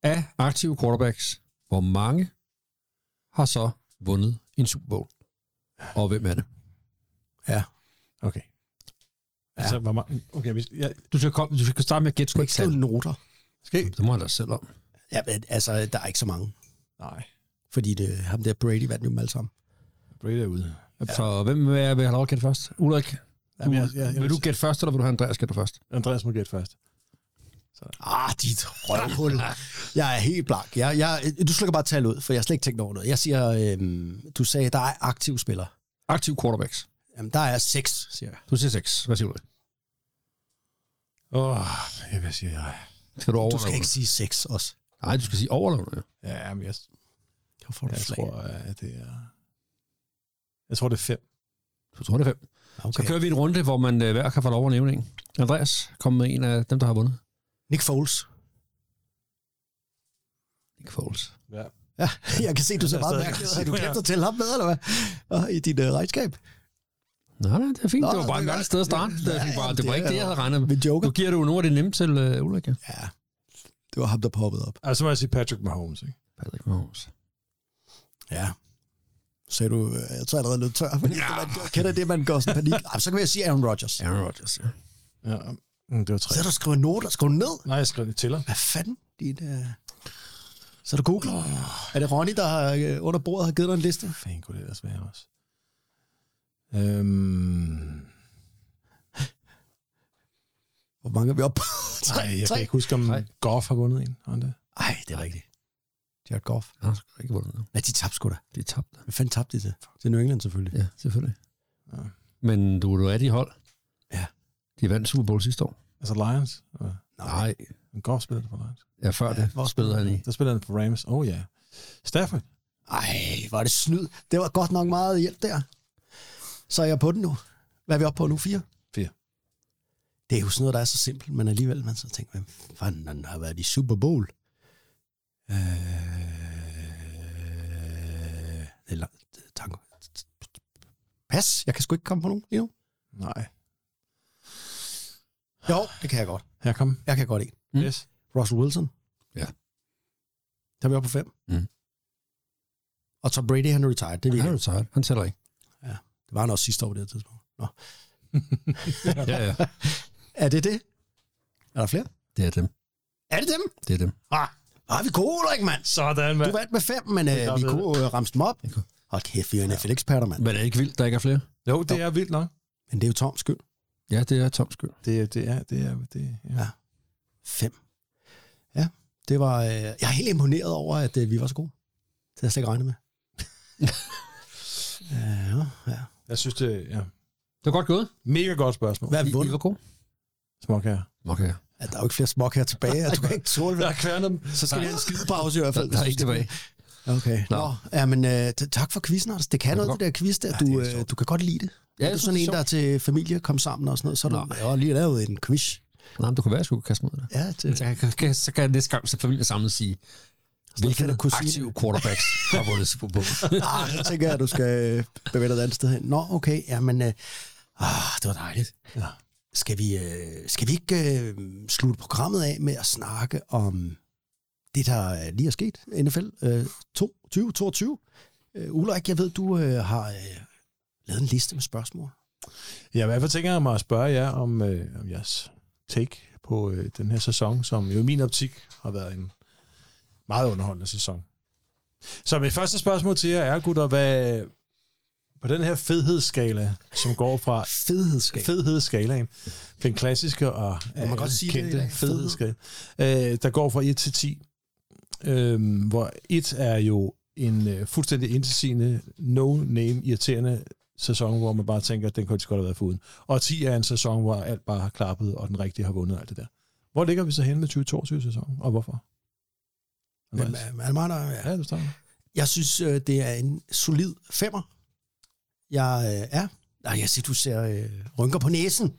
Af aktive quarterbacks, hvor mange har så vundet en Super Bowl? Og hvem er det? Ja. Okay. Altså, hvor mange... Okay, hvis, ja, Du skal, komme, du skal starte med at gætte Du kan ikke noter. skal? Det må jeg da selv om. Ja, men, altså, der er ikke så mange. Nej. Fordi det, ham der Brady vandt jo dem alle sammen. Brady er ude. Ja. Så hvem vil jeg vil have lov at gætte først? Ulrik? Jamen, jeg, jeg, jeg, Vil du gætte først, eller vil du have Andreas gætte først? Andreas må gætte først. Ah, dit røvhul. Jeg er helt blank. Jeg, jeg, du slukker bare tal ud, for jeg har slet ikke tænkt over noget. Jeg siger, øhm, du sagde, der er aktive spillere. Aktiv quarterbacks. Jamen, der er seks, siger jeg. Du siger 6. Hvad siger du? Åh, oh, hvad siger jeg? Skal du over Du skal ikke sige seks også. Nej, du skal sige over eller under. Ja, men jeg, Jeg, får jeg flag. tror, at det er... Jeg tror, det er fem. Du tror, det er 5. Okay. Så kører vi en runde, hvor man øh, hver kan få lov at nævne en. Andreas, kom med en af dem, der har vundet. Nick Foles. Nick Foles. Ja. Ja, jeg kan se, du ser er meget stadig mærkelig ud. godt Har du glemt at tælle ham med, eller hvad? Og I dit uh, regnskab? Nej, nej, det er fint. Nå, det var bare det et mærkeligt godt. sted at starte. Det, Ja, ja, bare, det det var ikke det, jeg havde regnet med. joker. Nu giver du nogle af det nemme til uh, Ulrik. Ja. Ja, det var ham, der poppede op. Altså må jeg sige Patrick Mahomes, ikke? Patrick Mahomes. Ja. Sagde du, øh, jeg tror jeg allerede er lidt tør, fordi ja. man kender det, man går sådan panik. Så kan jeg sige Aaron Rodgers. Aaron Rodgers, ja. Ja, mm, det var tre. Så er der skriver noter, skriver ned. Nej, jeg skrev det til. Hvad fanden? Dit, uh... Så er du googler. Er det Ronny, der har, øh, under bordet har givet dig en liste? Fanden kunne det ellers være også. Øhm, Hvor mange er vi oppe på? nej, jeg tre. kan ikke huske, om. Goff har vundet en. Har han det? Ej, det er rigtigt. Jared Goff. Han har ikke vundet nu. Nej, de tabte sgu da. De tabte. Hvad fanden tabte de til? Til New England selvfølgelig. Ja, selvfølgelig. Ja. Men du, du er de hold. Ja. De vandt Super Bowl sidste år. Altså Lions? Ja. Nej. Men Goff spillede for Lions. Ja, før det. Hvor spillede han i? Der spillede han for Rams. Oh ja. Yeah. Stafford. Ej, var det snyd. Det var godt nok meget hjælp der. Så er jeg på den nu. Hvad er vi oppe på nu? Fire? Fire. Det er jo sådan noget, der er så simpelt, men alligevel man så tænker, hvem fanden har været i Super Bowl? Øh, det er langt. Tango. Pas, jeg kan sgu ikke komme på nogen lige nu. Nej. Jo, det kan jeg godt. Her kom. Jeg kan godt en. Mm. Yes. Russell Wilson. Ja. Der er vi oppe på fem. Mm. Og Tom Brady, han er retired. Det, Han er retired. Han tæller ikke. det var han også sidste år på det her tidspunkt. Nå. Ja, ja. Er det det? Er der flere? Det er dem. Er det dem? Det er dem. Ah, ah vi er gode, Ulrik, mand. Sådan, Du mand. vandt med fem, men uh, vi kunne uh, ramse dem op. Hold kæft, vi er jo NFL-eksperter, mand. Men er det ikke vildt, der ikke er flere? Jo, det er vildt nok. Men det er jo Toms skyld. Ja, det er Toms skyld. Det, er- det er, det er, det ja. Ja. Fem. Ja, det var... Uh, jeg er helt imponeret over, at uh, vi var så gode. Det havde jeg slet ikke regnet med. uh, ja. Jeg synes, det ja. Det er godt gået. Mega godt spørgsmål. Hvad er vi I, I vundet? var gode. Småkager. Okay. Ja, der er jo ikke flere smok her tilbage. at Du kan ikke tåle Jeg det. har kværnet dem. Så skal vi have en skidepause i hvert Der, fald. der er ikke tilbage. Okay. Nå. Nå ja, men uh, tak for quizzen, altså. Det kan noget, godt. det der quiz der. Ja, Du, det sjovt. du kan godt lide det. Ja, er du sådan en, er der er til familie, kom sammen og sådan noget, så er du Nej. ja, lige lavet en quiz. Nej, men du kan være, at jeg skulle kaste mig det. Ja, det, Så kan, kan, så kan jeg næste gang, så familien samlet sige, hvilke kunne aktive quarterbacks har vundet Super Bowl. ah, så tænker jeg, at du skal øh, bevæge dig et andet sted hen. Nå, okay, jamen, øh, ah, det var dejligt. Ja. Skal vi, øh, skal vi ikke øh, slutte programmet af med at snakke om det, der lige er sket? NFL øh, 2022. Øh, Ulrik, jeg ved, du øh, har øh, lavet en liste med spørgsmål. Ja, i hvert fald tænker jeg mig at spørge jer om, øh, om jeres take på øh, den her sæson, som jo i min optik har været en meget underholdende sæson. Så mit første spørgsmål til jer er, gutter, hvad på den her fedhedsskala, som går fra Fedhedsskab. fedhedsskalaen, den klassiske og Må man øh, godt sige det kendte dag? fedhedsskala, øh, der går fra 1 til 10, øh, hvor 1 er jo en øh, fuldstændig indtilsigende, no-name, irriterende sæson, hvor man bare tænker, at den kunne de godt have været foruden. Og 10 er en sæson, hvor alt bare har klappet, og den rigtige har vundet alt det der. Hvor ligger vi så hen med 2022-sæsonen, og hvorfor? Men, Andreas? øh, ja. Ja, du starter. Jeg synes, øh, det er en solid femmer. Jeg øh, er. Nej, jeg siger, du ser øh, rynker på næsen.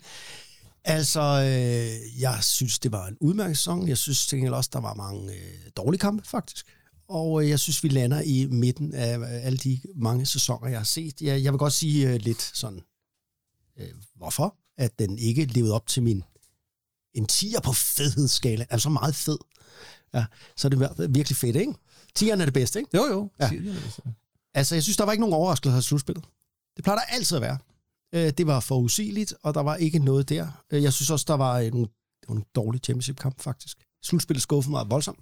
Altså, øh, jeg synes, det var en udmærket sæson. Jeg synes til gengæld også, der var mange øh, dårlige kampe, faktisk. Og øh, jeg synes, vi lander i midten af øh, alle de mange sæsoner, jeg har set. Jeg, jeg vil godt sige øh, lidt sådan, øh, hvorfor? At den ikke levede op til min en 10'er på fedhedsskala. Altså meget fed. Ja, så er det vir- virkelig fedt, ikke? 10'eren er det bedste, ikke? Jo, jo. Ja. Altså. Jeg synes, der var ikke nogen overraskelser i slutspillet. Det plejer der altid at være. Det var forudsigeligt, og der var ikke noget der. Jeg synes også, der var nogle, nogle dårlige championship-kamp, faktisk. Slutspillet skuffede mig voldsomt.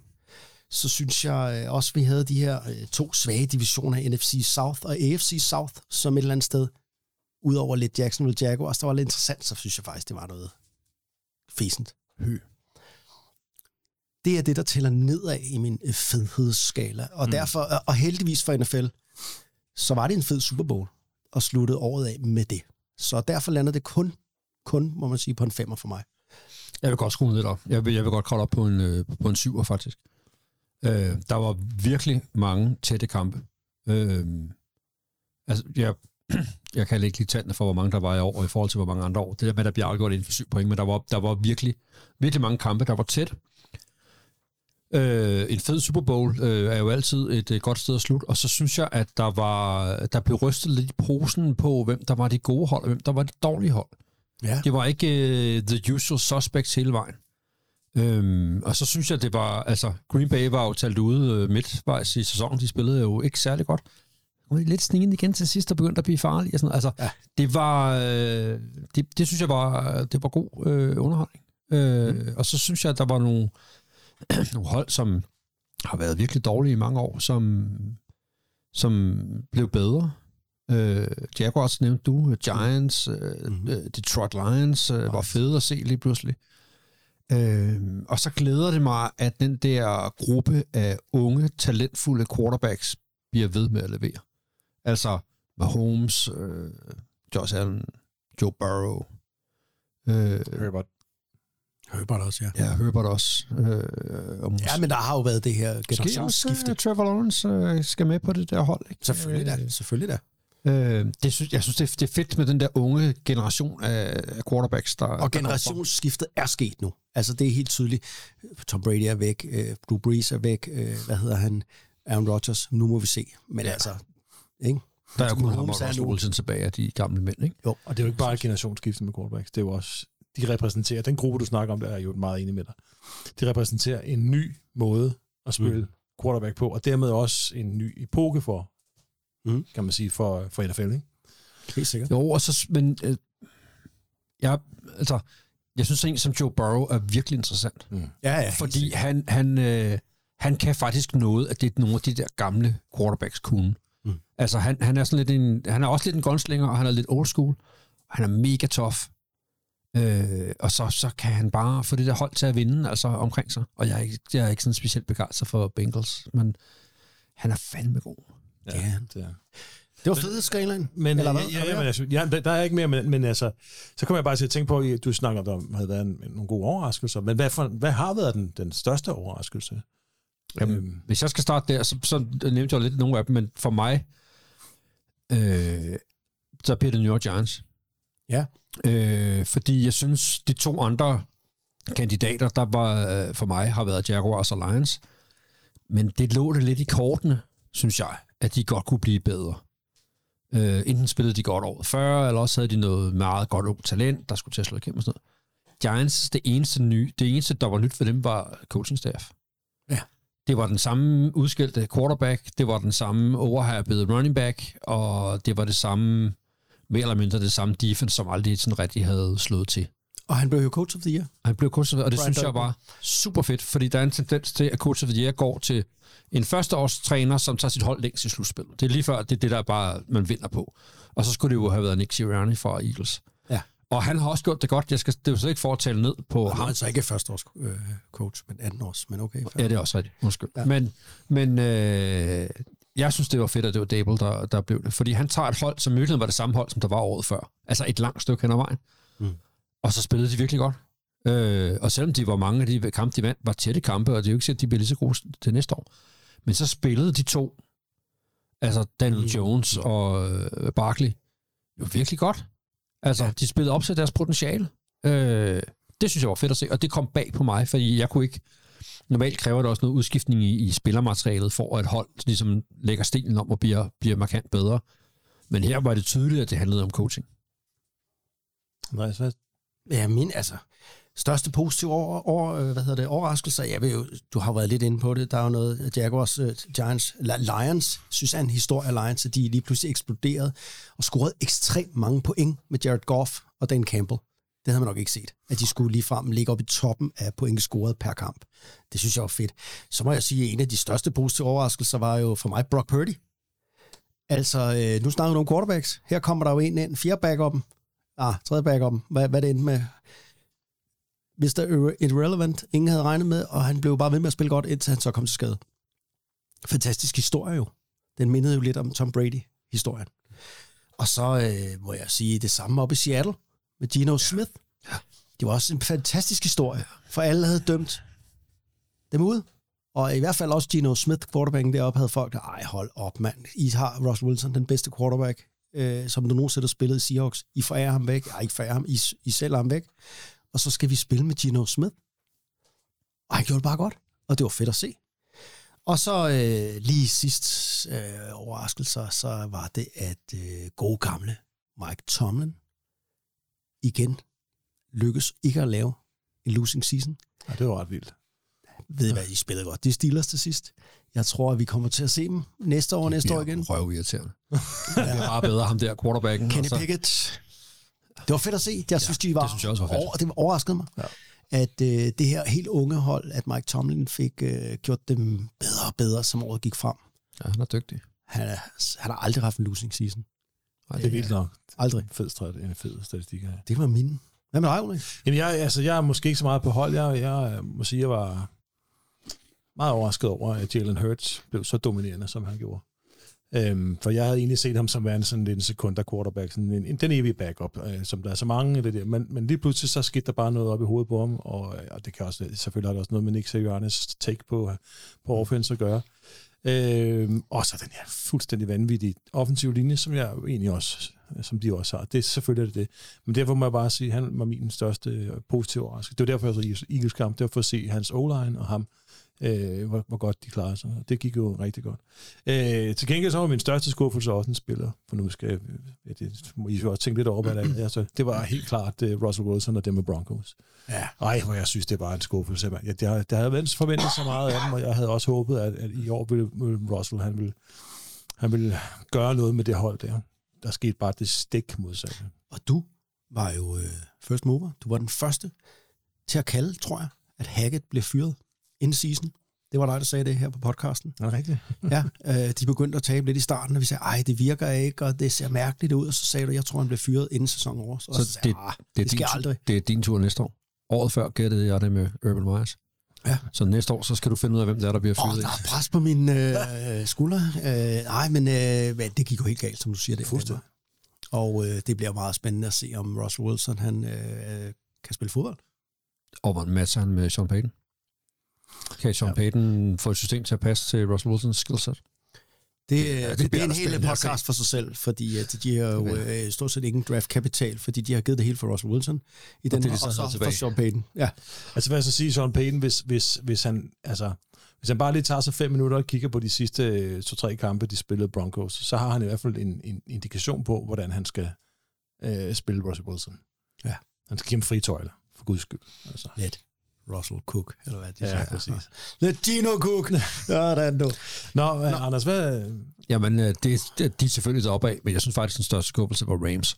Så synes jeg øh, også, vi havde de her øh, to svage divisioner, NFC South og AFC South, som et eller andet sted udover lidt Jacksonville Jaguars, der var lidt interessant, så synes jeg faktisk, det var noget fæsent hø. Det er det, der tæller nedad i min øh, fedhedsskala. Og mm. derfor, og- heldigvis for NFL, så var det en fed Super Bowl, og sluttede året af med det. Så derfor lander det kun, kun, må man sige, på en femmer for mig. Jeg vil godt skrue lidt op. Jeg vil, jeg vil godt kravle op på en, på en syver, faktisk. Øh, der var virkelig mange tætte kampe. Øh, altså, jeg, jeg kan ikke lige tallene for, hvor mange der var i år, og i forhold til, hvor mange andre år. Det der med, der bliver afgjort inden for syv point, men der var, der var virkelig, virkelig mange kampe, der var tæt. Øh, en fed Super Bowl øh, er jo altid et øh, godt sted at slutte, og så synes jeg, at der var der blev rystet lidt posen på, hvem der var de gode hold, og hvem der var de dårlige hold. Ja. Det var ikke uh, the usual suspects hele vejen. Øhm, og så synes jeg, det var, altså, Green Bay var jo talt ude uh, midtvejs i sæsonen, de spillede jo ikke særlig godt. Og lidt snigende igen til sidst, og begyndte at blive farlige og sådan. Altså, ja. det var, øh, det, det synes jeg var, det var god øh, underholdning. Øh, mm. Og så synes jeg, at der var nogle, nogle hold, som har været virkelig dårlige i mange år, som, som blev bedre. Øh, Jaguars nævnte du, Giants, øh, mm-hmm. Detroit Lions øh, var fede at se lige pludselig. Øh, og så glæder det mig, at den der gruppe af unge, talentfulde quarterbacks bliver ved med at levere. Altså Mahomes, øh, Josh Allen, Joe Burrow. Øh, Herbert. Herbert også, ja. Ja, Herbert også. Øh, og Ja, men der har jo været det her Måske generationsskifte. også Trevor Lawrence øh, skal med på det der hold. Ikke? Selvfølgelig da, selvfølgelig da. Øh, det synes, jeg synes, det er, det er fedt med den der unge generation af, quarterbacks, der... Og generationsskiftet er sket nu. Altså, det er helt tydeligt. Tom Brady er væk, øh, Drew Brees er væk, øh, hvad hedder han? Aaron Rodgers. Nu må vi se. Men ja. altså, ikke? Der er jo kun ham og Russell Wilson tilbage af de gamle mænd, ikke? Jo. Og det er jo ikke bare et generationsskifte med quarterbacks, det er jo også, de repræsenterer, den gruppe, du snakker om, der er jo meget enig med dig. De repræsenterer en ny måde at spille mm. quarterback på, og dermed også en ny epoke for, Mm. kan man sige, for, for NFL, ikke? Helt sikkert. Jo, og så... Men, øh, jeg, altså, jeg synes, at en som Joe Burrow er virkelig interessant. Mm. Ja, ja. Fordi han, han, øh, han kan faktisk noget af det, nogle af de der gamle quarterbacks kunne. Mm. Altså, han, han er sådan lidt en, han er også lidt en gunslinger, og han er lidt old school. Og han er mega tough. Øh, og så, så kan han bare få det der hold til at vinde altså omkring sig. Og jeg er ikke, jeg er ikke sådan specielt begejstret for Bengals, men han er fandme god. Ja. Det er. Det var fedhedsskalaen. Men, Eller hvad? ja, ja, men altså, ja, der, er ikke mere, men, men altså, så kommer jeg bare til at tænke på, at du snakker om, at der havde været en, nogle gode overraskelser, men hvad, for, hvad har været den, den største overraskelse? Jamen, Øhm. Hvis jeg skal starte der, så, så nævnte jeg lidt nogle af dem, men for mig, øh, så bliver det New York Giants. Ja. Øh, fordi jeg synes, de to andre kandidater, der var øh, for mig, har været Jaguars og Lions. Men det lå det lidt i kortene, synes jeg, at de godt kunne blive bedre. Øh, enten spillede de godt året før, eller også havde de noget meget godt ung talent, der skulle til at slå igennem og sådan noget. Giants, det eneste, nye, det eneste, der var nyt for dem, var coaching staff. Ja. Det var den samme udskilte quarterback, det var den samme overhappede running back, og det var det samme, mere eller mindre det samme defense, som aldrig sådan rigtig havde slået til. Og han blev jo coach of the year. Han blev coach of the- og det Brian synes jeg Daboll. var super fedt, fordi der er en tendens til, at coach of the year går til en førsteårstræner, som tager sit hold længst i slutspillet. Det er lige før, det er det, der bare man vinder på. Og så skulle det jo have været Nick Sirianni fra Eagles. Ja. Og han har også gjort det godt. Jeg skal, det er jo slet ikke for at tale ned på Han ham. var altså ikke første års øh, coach, men 18 års. Men okay. fair. Ja, det er også rigtigt. Undskyld. Ja. Men, men øh, jeg synes, det var fedt, at det var Dable, der, der blev det. Fordi han tager et hold, som i var det samme hold, som der var året før. Altså et langt stykke hen ad vejen. Mm. Og så spillede de virkelig godt. Øh, og selvom de var mange af de kampe, de vandt, var tætte kampe, og det er jo ikke sikkert, at de bliver lige så gode til næste år. Men så spillede de to, altså Daniel Mm. Jones og øh, Barkley, jo virkelig godt. Altså, ja. de spillede op til deres potentiale. Øh, det synes jeg var fedt at se, og det kom bag på mig, fordi jeg kunne ikke... Normalt kræver det også noget udskiftning i, i spillermaterialet, for at hold ligesom lægger stenen om og bliver, bliver markant bedre. Men her var det tydeligt, at det handlede om coaching. Andreas, hvad? Ja, min, altså, største positive over, over, øh, hvad hedder det, overraskelser, jeg ved jo, du har været lidt inde på det, der er jo noget Jaguars, uh, Giants, Lions, synes jeg er en historie af Lions, at de lige pludselig eksploderede og scorede ekstremt mange point med Jared Goff og Dan Campbell. Det havde man nok ikke set, at de skulle lige frem ligge op i toppen af point scoret per kamp. Det synes jeg var fedt. Så må jeg sige, at en af de største positive overraskelser var jo for mig Brock Purdy. Altså, øh, nu snakker du om quarterbacks. Her kommer der jo en ind, fjerde backup. Ah, tredje backup. Hvad, hvad er det endte med? Mr. Irre- Irrelevant. Ingen havde regnet med, og han blev bare ved med at spille godt, indtil han så kom til skade. Fantastisk historie jo. Den mindede jo lidt om Tom Brady-historien. Og så øh, må jeg sige det samme op i Seattle med Geno ja. Smith. Ja. Det var også en fantastisk historie, for alle havde dømt dem ud. Og i hvert fald også Geno Smith, quarterbacken deroppe, havde folk, der, ej hold op mand, I har Russell Wilson, den bedste quarterback, øh, som du nogensinde har spillet i Seahawks. I forærer ham væk. Ej, ikke forærer ham, I, I sælger ham væk. Og så skal vi spille med Geno Smith. Og han gjorde det bare godt, og det var fedt at se. Og så øh, lige sidst øh, overraskelser, så var det, at øh, gode gamle Mike Tomlin igen lykkes ikke at lave en losing season. Ja, det var ret vildt. Ved I hvad, de spillede godt. De Steelers til sidst. Jeg tror, at vi kommer til at se dem næste år og næste år igen. Røvirriterende. det er bare bedre ham der, quarterbacken. Kenny og så- Pickett. Det var fedt at se. Jeg synes, de var det synes jeg også var fedt. Over, det overraskede mig. Ja. At øh, det her helt unge hold, at Mike Tomlin fik øh, gjort dem bedre og bedre, som året gik frem. Ja, han er dygtig. Han, er, han har aldrig haft en losing season. Nej, Det er vildt nok. Aldrig. Fed, strat- en fed statistik her. Det var min. Hvad med dig, Ulrik? Jamen, jeg, altså, jeg er måske ikke så meget på hold. Jeg, jeg øh, må sige, jeg var meget overrasket over, at Jalen Hurts blev så dominerende, som han gjorde. Øhm, for jeg havde egentlig set ham som værende sådan en sekunder quarterback, sådan en, en, den evige backup, øh, som der er så mange af det der. Men, men lige pludselig så skete der bare noget op i hovedet på ham, og, øh, og det kan også, selvfølgelig har det også noget med Nick Siriannis take på, øh, på offense at gøre. Øhm, og så den her fuldstændig vanvittige offensive linje, som jeg egentlig også, øh, som de også har. Det er selvfølgelig det det. Men derfor må jeg bare sige, at han var min største positive overraskelse. Det var derfor, jeg så Eagles kamp. Det var for at se hans O-line og ham, øh, hvor, hvor godt de klarede sig. Det gik jo rigtig godt. Øh, til gengæld så var min største skuffelse også en spiller, for nu skal jeg, ja, det må I jo også tænke lidt over, hvad det er. Altså, det var helt klart uh, Russell Wilson og Denver Broncos. Ja. Ej, hvor jeg synes, det var en skuffelse. mand. Jeg, der, der havde været forventet så meget af dem, og jeg havde også håbet, at, at i år ville, ville Russell, han ville, han ville gøre noget med det hold der. Der skete bare det stik modsatte. Og du var jo øh, first mover. Du var den første til at kalde, tror jeg, at Hackett blev fyret in season. Det var dig, der sagde det her på podcasten. Er det rigtigt? ja, øh, de begyndte at tabe lidt i starten, og vi sagde, ej, det virker ikke, og det ser mærkeligt ud. Og så sagde du, jeg tror, han blev fyret inden sæsonen over. Så, Så sagde det, "Ah, det, er det din, sker tur- aldrig. det er din tur næste år. Året før gættede jeg det med Urban Myers. Ja. Så næste år, så skal du finde ud af, hvem det er, der bliver Åh, fyret. der er pres på mine øh, skuldre. Øh, nej, men øh, det gik jo helt galt, som du siger det. Fuldstændig. Og øh, det bliver meget spændende at se, om Russell Wilson han, øh, kan spille fodbold. Og hvordan matcher han med Sean Payton? Kan Sean ja. Payton få et system til at passe til Russell Wilsons skillset? Det, Ja, det, det det, det bliver er en hel podcast for sig selv, fordi at de har jo øh, stort set ingen draftkapital, fordi de har givet det hele for Russell Wilson i den, det og, de så og så for. Sean Payton. Ja. Altså hvad jeg så sige, Sean Payton, hvis, hvis, hvis han, altså, hvis han bare lige tager sig fem minutter og kigger på de sidste øh, to-tre kampe, de spillede Broncos, så har han i hvert fald en, en indikation på, hvordan han skal øh, spille Russell Wilson. Ja. Han skal give ham fri tøjler, for guds skyld. Altså. Let Russell Cook, eller hvad de Ja, siger. præcis. Let Gino Cook. Sådan du. Nå, Nå. Anders, hvad... Jamen, øh, det, det, de er selvfølgelig deroppe af, men jeg synes faktisk, den største skuffelse var Rams.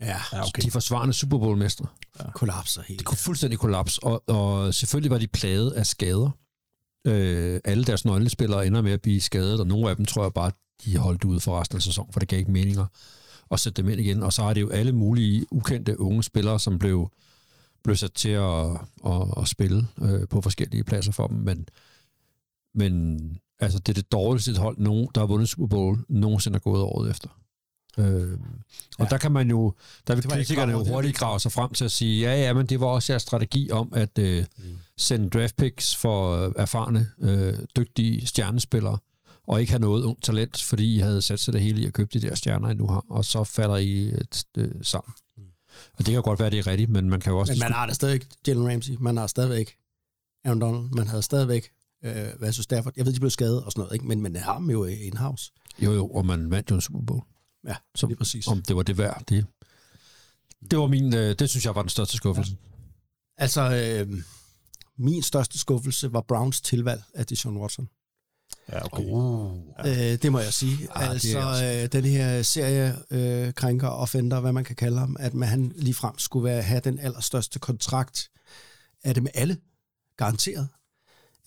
Ja, Ja, okay. De forsvarende Super Bowl-mestre. kollapser helt. Det kunne fuldstændig kollaps, og, og selvfølgelig var de plaget af skader. Øh, alle deres nøglespillere ender med at blive skadet, og nogle af dem tror jeg bare, de holdt ude for resten af sæsonen, for det gav ikke meninger at sætte dem ind igen. Og så er det jo alle mulige ukendte unge spillere, som blev, blev sat til at, at, at spille øh, på forskellige pladser for dem, men, men altså, det er det dårligste hold, nogen, der har vundet Super Bowl, nogensinde er gået året efter. Øh, og ja. der kan man jo, der vil kritikerne jo hurtigt grave sig frem til at sige, ja, ja, men det var også jeres strategi om at øh, sende draft picks for øh, erfarne, øh, dygtige stjernespillere, og ikke have noget ungt talent, fordi I havde sat sig det hele i at købe de der stjerner, I nu har, og så falder I et, øh, sammen. Og det kan godt være, det er rigtigt, men man kan jo også... Men man har da stadigvæk Jalen Ramsey, man har stadigvæk Aaron Donald, man havde stadigvæk øh, hvad så Stafford. Jeg ved, de blev skadet og sådan noget, ikke? men man har dem jo in-house. Jo, jo, og man vandt jo en Super Bowl. Ja, Så lige præcis. om det var det værd, det, det var min, øh, det synes jeg var den største skuffelse. Altså, øh, min største skuffelse var Browns tilvalg af Deshaun Watson. Ja, okay. Uh. Ja. Øh, det må jeg sige. Ah, det er altså, øh, den her serie øh, krænker, offender, hvad man kan kalde ham, at man, han ligefrem skulle være, have den allerstørste kontrakt af dem alle, garanteret.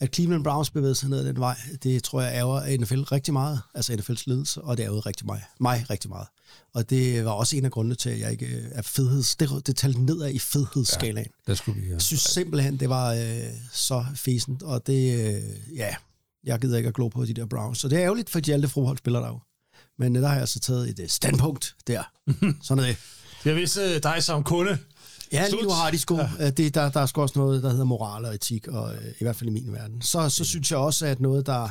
At Cleveland Browns bevægede sig ned ad den vej, det tror jeg ærger NFL rigtig meget, altså NFL's ledelse, og det ærger rigtig mig, mig rigtig meget. Og det var også en af grundene til, at jeg ikke øh, er fedheds... Det, det talte nedad i fedhedsskalaen. Det skulle vi... Ja. Jeg synes simpelthen, det var øh, så fæsent, og det, øh, ja, jeg gider ikke at glo på de der Browns. Så det er ærgerligt, for de alle fodbold spiller der jo. Men øh, der har jeg altså taget et øh, standpunkt der. Sådan er det. Jeg vidste dig som kunde. Ja, lige nu har de sgu. Ja. Det, der, der er sgu også noget, der hedder moral og etik, og øh, i hvert fald i min verden. Så, så synes jeg også, at noget, der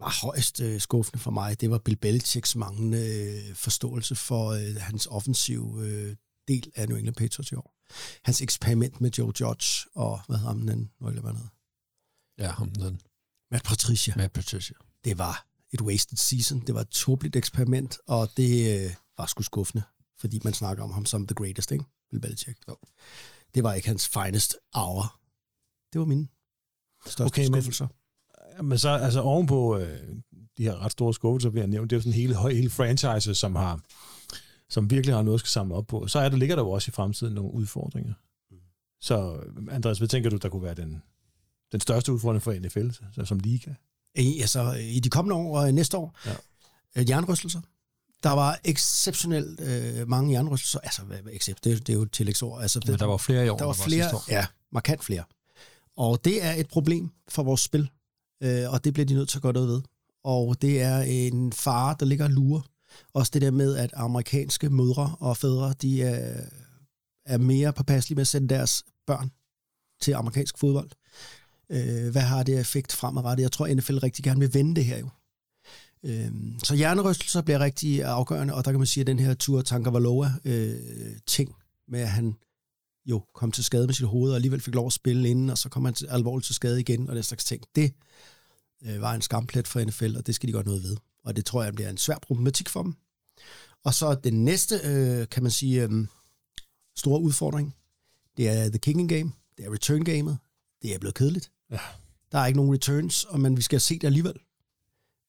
var højst øh, skuffende for mig, det var Bill Belichicks manglende øh, forståelse for øh, hans offensiv øh, del af New England Patriots i år. Hans eksperiment med Joe Judge og, hvad hedder han den? Nu hvad han hedder. Ja, ham den. Matt Patricia. Med Patricia. Det var et wasted season. Det var et tåbeligt eksperiment, og det øh, var sgu skuffende, fordi man snakker om ham som the greatest, ikke? Bill Belichick. Jo. Det var ikke hans finest hour. Det var min største Okay, okay, men- skuffelser. Men så altså ovenpå øh, de her ret store skuffelser, vi har nævnt, det er jo sådan hele, hele franchise, som har som virkelig har noget at skal samle op på. Så er der, ligger der jo også i fremtiden nogle udfordringer. Så Andreas, hvad tænker du, der kunne være den, den største udfordring for NFL så, som liga? I, altså, i de kommende år og øh, næste år, Ja. jernrystelser. Der var exceptionelt øh, mange jernrystelser. Altså, except, det, er- det er jo et tillægsord. Altså, Men der var flere i år, Der var end flere, år. ja, markant flere. Og det er et problem for vores spil, øh, og det bliver de nødt til at gøre noget ved. Og det er en fare, der ligger og lurer. Også det der med, at amerikanske mødre og fædre, de er, er mere påpasselige med at sende deres børn til amerikansk fodbold. Øh, hvad har det effekt fremadrettet? Jeg tror, NFL rigtig gerne vil vende det her jo. Øh, så hjernerystelser bliver rigtig afgørende, og der kan man sige, at den her Tour Tankavaloa øh, ting med, at han jo kom til skade med sit hoved, og alligevel fik lov at spille inden, og så kom han til, alvorligt til skade igen, og den slags ting. Det øh, var en skamplet for NFL, og det skal de gøre noget ved. Og det tror jeg bliver en svær problematik for dem. Og så den næste, øh, kan man sige, øh, store udfordring, det er The Kicking Game, det er return gamet, det er blevet kedeligt. Ja. Der er ikke nogen returns, og man, vi skal se det alligevel.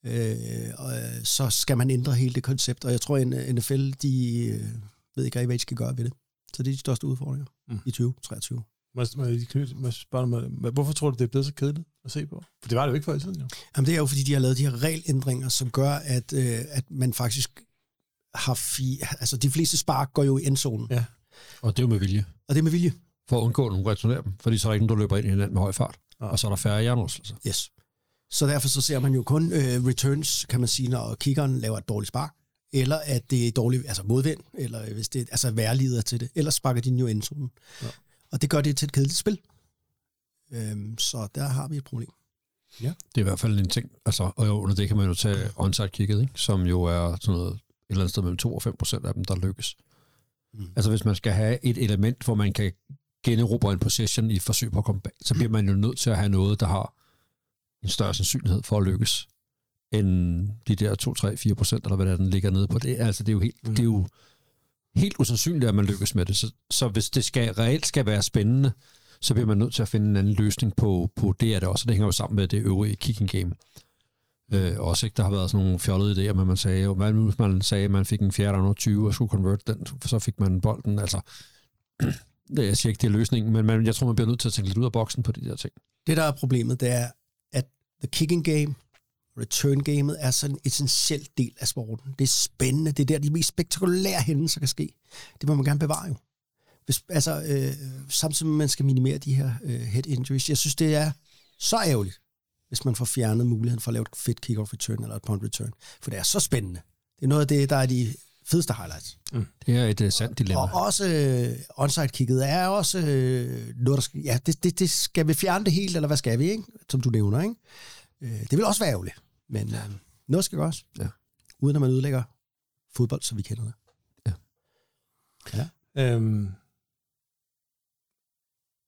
Øh, og øh, så skal man ændre hele det koncept, og jeg tror, at NFL, de øh, ved ikke rigtig, hvad de skal gøre ved det. Så det er de største udfordringer Mm. i 2023. Må, må, må jeg spørge må- hvorfor tror du, det er blevet så kedeligt at se på? For det var det jo ikke før i tiden, jo. Jamen, det er jo, fordi de har lavet de her regelændringer, som gør, at, øh, at man faktisk har... Fi, altså, de fleste spark går jo i endzonen, Ja. Og det er jo med vilje. og det er med vilje. For at undgå, at nogen returnerer dem. Fordi så er der ikke nogen, der løber ind i hinanden med høj fart. Ja. Og så er der færre jernrystelser. Yes. Så derfor så ser man jo kun øh, returns, kan man sige, når kiggeren laver et dårligt spark, eller at det er dårligt, altså modvind, eller hvis det altså værlider til det, ellers sparker de den jo endzonen. Ja. Og det gør det til et kedeligt spil. Øhm, så der har vi et problem. Det er i hvert fald en ting. Altså, og under det kan man jo tage onside-kigget, ikke? som jo er sådan noget, et eller andet sted mellem 2 og 5 procent af dem, der lykkes. Mm. Altså hvis man skal have et element, hvor man kan generobre en possession i et forsøg på at komme bag, så bliver man jo nødt til at have noget, der har en større sandsynlighed for at lykkes, end de der 2, 3, 4 procent, eller hvad der den ligger nede på. Det, altså, det, er jo helt, mm. det er jo helt usandsynligt, at man lykkes med det. Så, så hvis det skal, reelt skal være spændende, så bliver man nødt til at finde en anden løsning på, på det er det også. og Det hænger jo sammen med det øvrige kicking game. Øh, også ikke, der har været sådan nogle fjollede idéer, men man sagde jo, hvad hvis man sagde, at man fik en fjerde og 20 og skulle convert den, så fik man bolden. Altså, jeg siger ikke, det er løsningen, men man, jeg tror, man bliver nødt til at tænke lidt ud af boksen på de der ting. Det, der er problemet, det er, at the kicking game, return gamet, er sådan en essentiel del af sporten. Det er spændende. Det er der, de mest spektakulære hændelser kan ske. Det må man gerne bevare jo. Hvis, altså, øh, samtidig med, at man skal minimere de her øh, head injuries. Jeg synes, det er så ærgerligt, hvis man får fjernet muligheden for at lave et fedt kick-off return eller et punt return. For det er så spændende. Det er noget af det, der er de fedeste highlights. Det er et uh, sandt dilemma. Og også øh, onside-kicket er også øh, noget, der skal... Ja, det, det, det skal vi fjerne det helt, eller hvad skal vi, ikke? Som du nævner, ikke? Øh, det vil også være ærgerligt. Men øh, noget skal gøres. Ja. Uden at man ødelægger fodbold, som vi kender det. Øhm,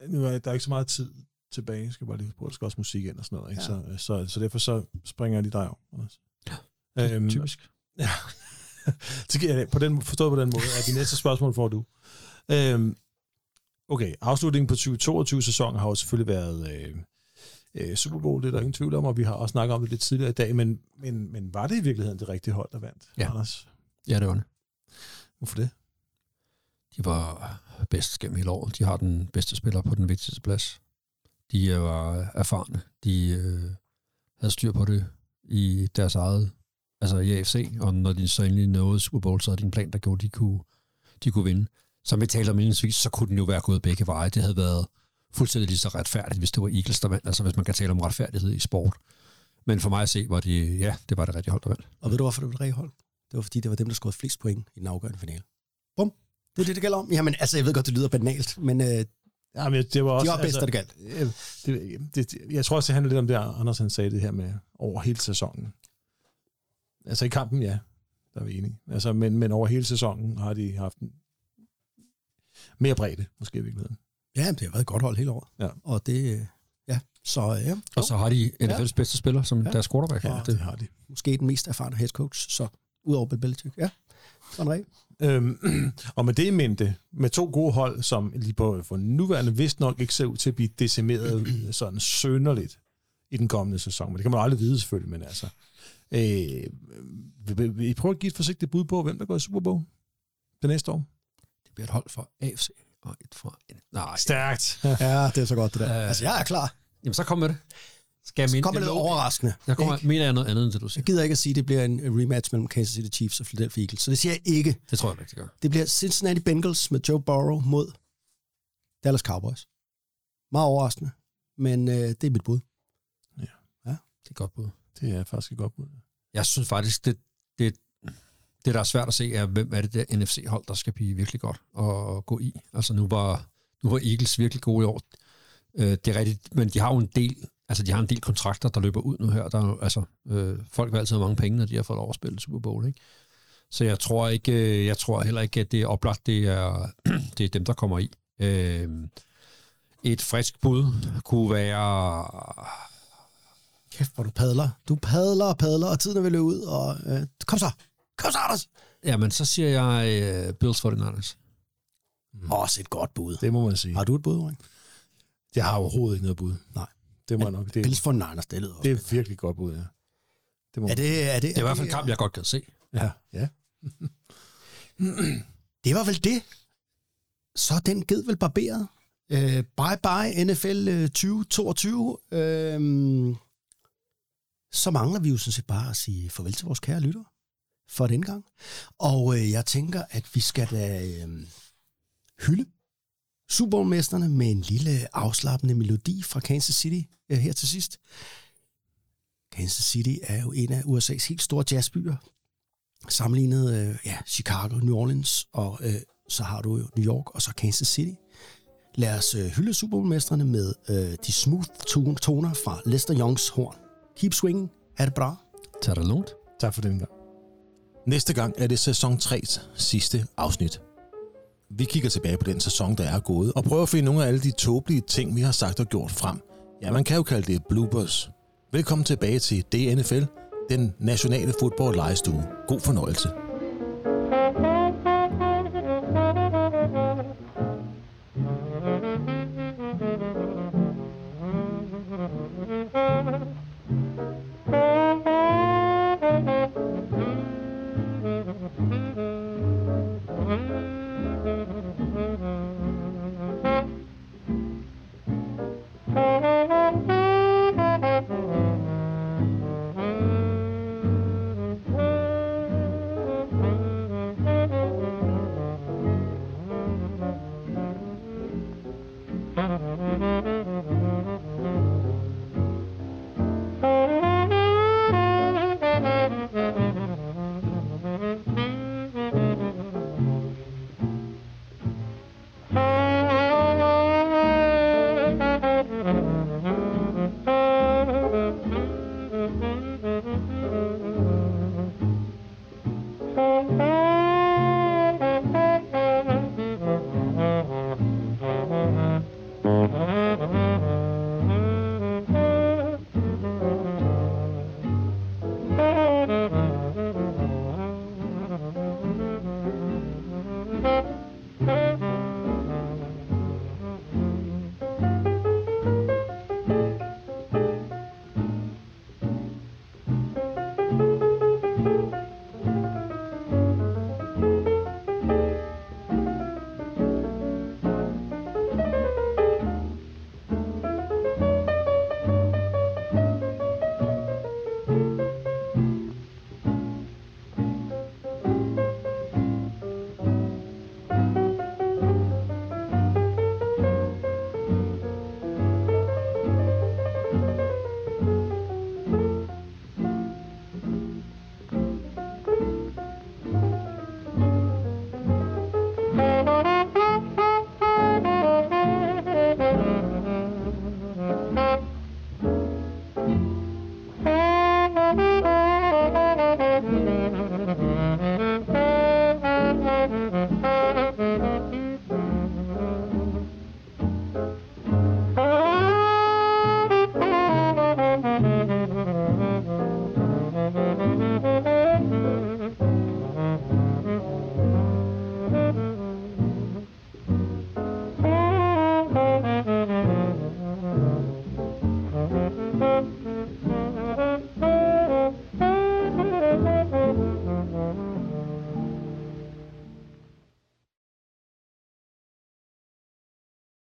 nu er der er ikke så meget tid tilbage. Jeg skal bare lige prøve, der skal også musik ind og sådan noget. Ikke? Ja. Så, så, så derfor så springer jeg lige dig over. Anders. Øhm, Typisk. Ja. På den, forstået på den måde, at de næste spørgsmål får du. Øhm, okay, afslutningen på 2022-sæsonen har jo selvfølgelig været øh, øh, Super Bowl, det er der ingen tvivl om, og vi har også snakket om det lidt tidligere i dag, men, men, men var det i virkeligheden det rigtige hold, der vandt, Ja. Anders? Ja, det var det. Hvorfor det? De var bedst gennem hele året. De har den bedste spiller på den vigtigste plads. De var erfarne. De øh, havde styr på det i deres eget, altså i AFC, og når de så endelig nåede Super Bowl, så havde de en plan, der gjorde, at de kunne, de kunne vinde. Som vi talte om indledningsvis, så kunne den jo være gået begge veje. Det havde været fuldstændig lige så retfærdigt, hvis det var Eagles, der vandt, altså hvis man kan tale om retfærdighed i sport. Men for mig at se, var det, ja, det var det rigtige hold, der vandt. Og ved du, hvorfor det var det rigtige hold? Det var, fordi det var dem, der scorede flest point i den afgørende finale. Bum. Det er det, det gælder om. Jamen, altså, jeg ved godt, det lyder banalt, men øh, Ja, men det var også, var bedst, da det galt. øh, Det, det, jeg tror også, det handler lidt om det, Anders han sagde det her med over hele sæsonen. Altså i kampen, ja, der er vi enige. Altså, men, men over hele sæsonen har de haft en mere bredde, måske i virkeligheden. ja, det har været et godt hold hele året. Ja. Og det, ja, så ja, Og så har de NFL's bedste spiller som Ja. ja. deres quarterback. Ja, Ja, det har de. måske den mest erfarne head coach, så udover Bill Belichick. Ja, sådan. Øhm, og med det i mente, med to gode hold, som lige på for nuværende vist nok ikke ser ud til at blive decimeret sådan sønderligt i den kommende sæson. Men det kan man aldrig vide selvfølgelig, men altså. Øh, vil, vil, I prøve at give et forsigtigt bud på, hvem der går i Super Bowl det næste år? Det bliver et hold fra AFC og et fra... Nej, Stærkt. Ja, det er så godt, det der. Øh, Altså, jeg er klar. jamen så kom med det. Skal jeg Så minde kommer det lidt overraskende. Jeg kommer, Ikke? mener jeg noget andet, end det du siger. Jeg gider ikke at sige, at det bliver en rematch mellem Kansas City Chiefs og Philadelphia Eagles. Så det siger jeg ikke. Det tror jeg ikke, det gør. Det bliver Cincinnati Bengals med Joe Burrow mod Dallas Cowboys. Meget overraskende, men øh, det er mit bud. Det er et godt bud. Det er faktisk et godt bud. Jeg synes faktisk, det, det, det der er svært at se, er, hvem er det der NFC-hold, der skal blive virkelig godt at gå i. Altså nu var, nu var Eagles virkelig gode i år. Øh, det er rigtigt, men de har jo en del, altså de har en del kontrakter, der løber ud nu her. Der jo- altså, øh, folk vil altid have mange penge, når de har fået lov at spille Super Bowl, ikke? Så jeg tror ikke, øh, jeg tror heller ikke, at det er oplagt, det er, det er dem, der kommer i. Øh, et frisk bud kunne være Kæft, hvor du padler. Du padler og padler, og tiden er ved at løbe ud. Og, øh, kom så. Kom så, Anders. Jamen, så siger jeg uh, Bills 49ers. Mm. Også et godt bud. Det må man sige. Har du et bud, Røn? Jeg har overhovedet ikke noget bud. Nej. Det må jeg nok. Det, Bills for Niners, det lyder også. det er virkelig godt bud, ja. Det må Er det, er det, Det er i hvert fald en kamp, jeg godt kan se. Ja, ja. Det var vel det. Så er den ged vel barberet. Øh, bye bye NFL øh, 2022. Øh, så mangler vi jo sådan set bare at sige farvel til vores kære lyttere for den gang. Og øh, jeg tænker, at vi skal da øh, hylde Super med en lille afslappende melodi fra Kansas City øh, her til sidst. Kansas City er jo en af USA's helt store jazzbyer. Sammenlignet øh, ja, Chicago, New Orleans, og øh, så har du jo New York og så Kansas City. Lad os øh, hylde Super med øh, de smooth toner fra Lester Youngs horn. Keep swinging. Er det bra? Tag det lugnt. Tak for den gang. Næste gang er det sæson 3's sidste afsnit. Vi kigger tilbage på den sæson, der er gået, og prøver at finde nogle af alle de tåbelige ting, vi har sagt og gjort frem. Ja, man kan jo kalde det bloopers. Velkommen tilbage til DNFL, den nationale fodbold legestue. God fornøjelse.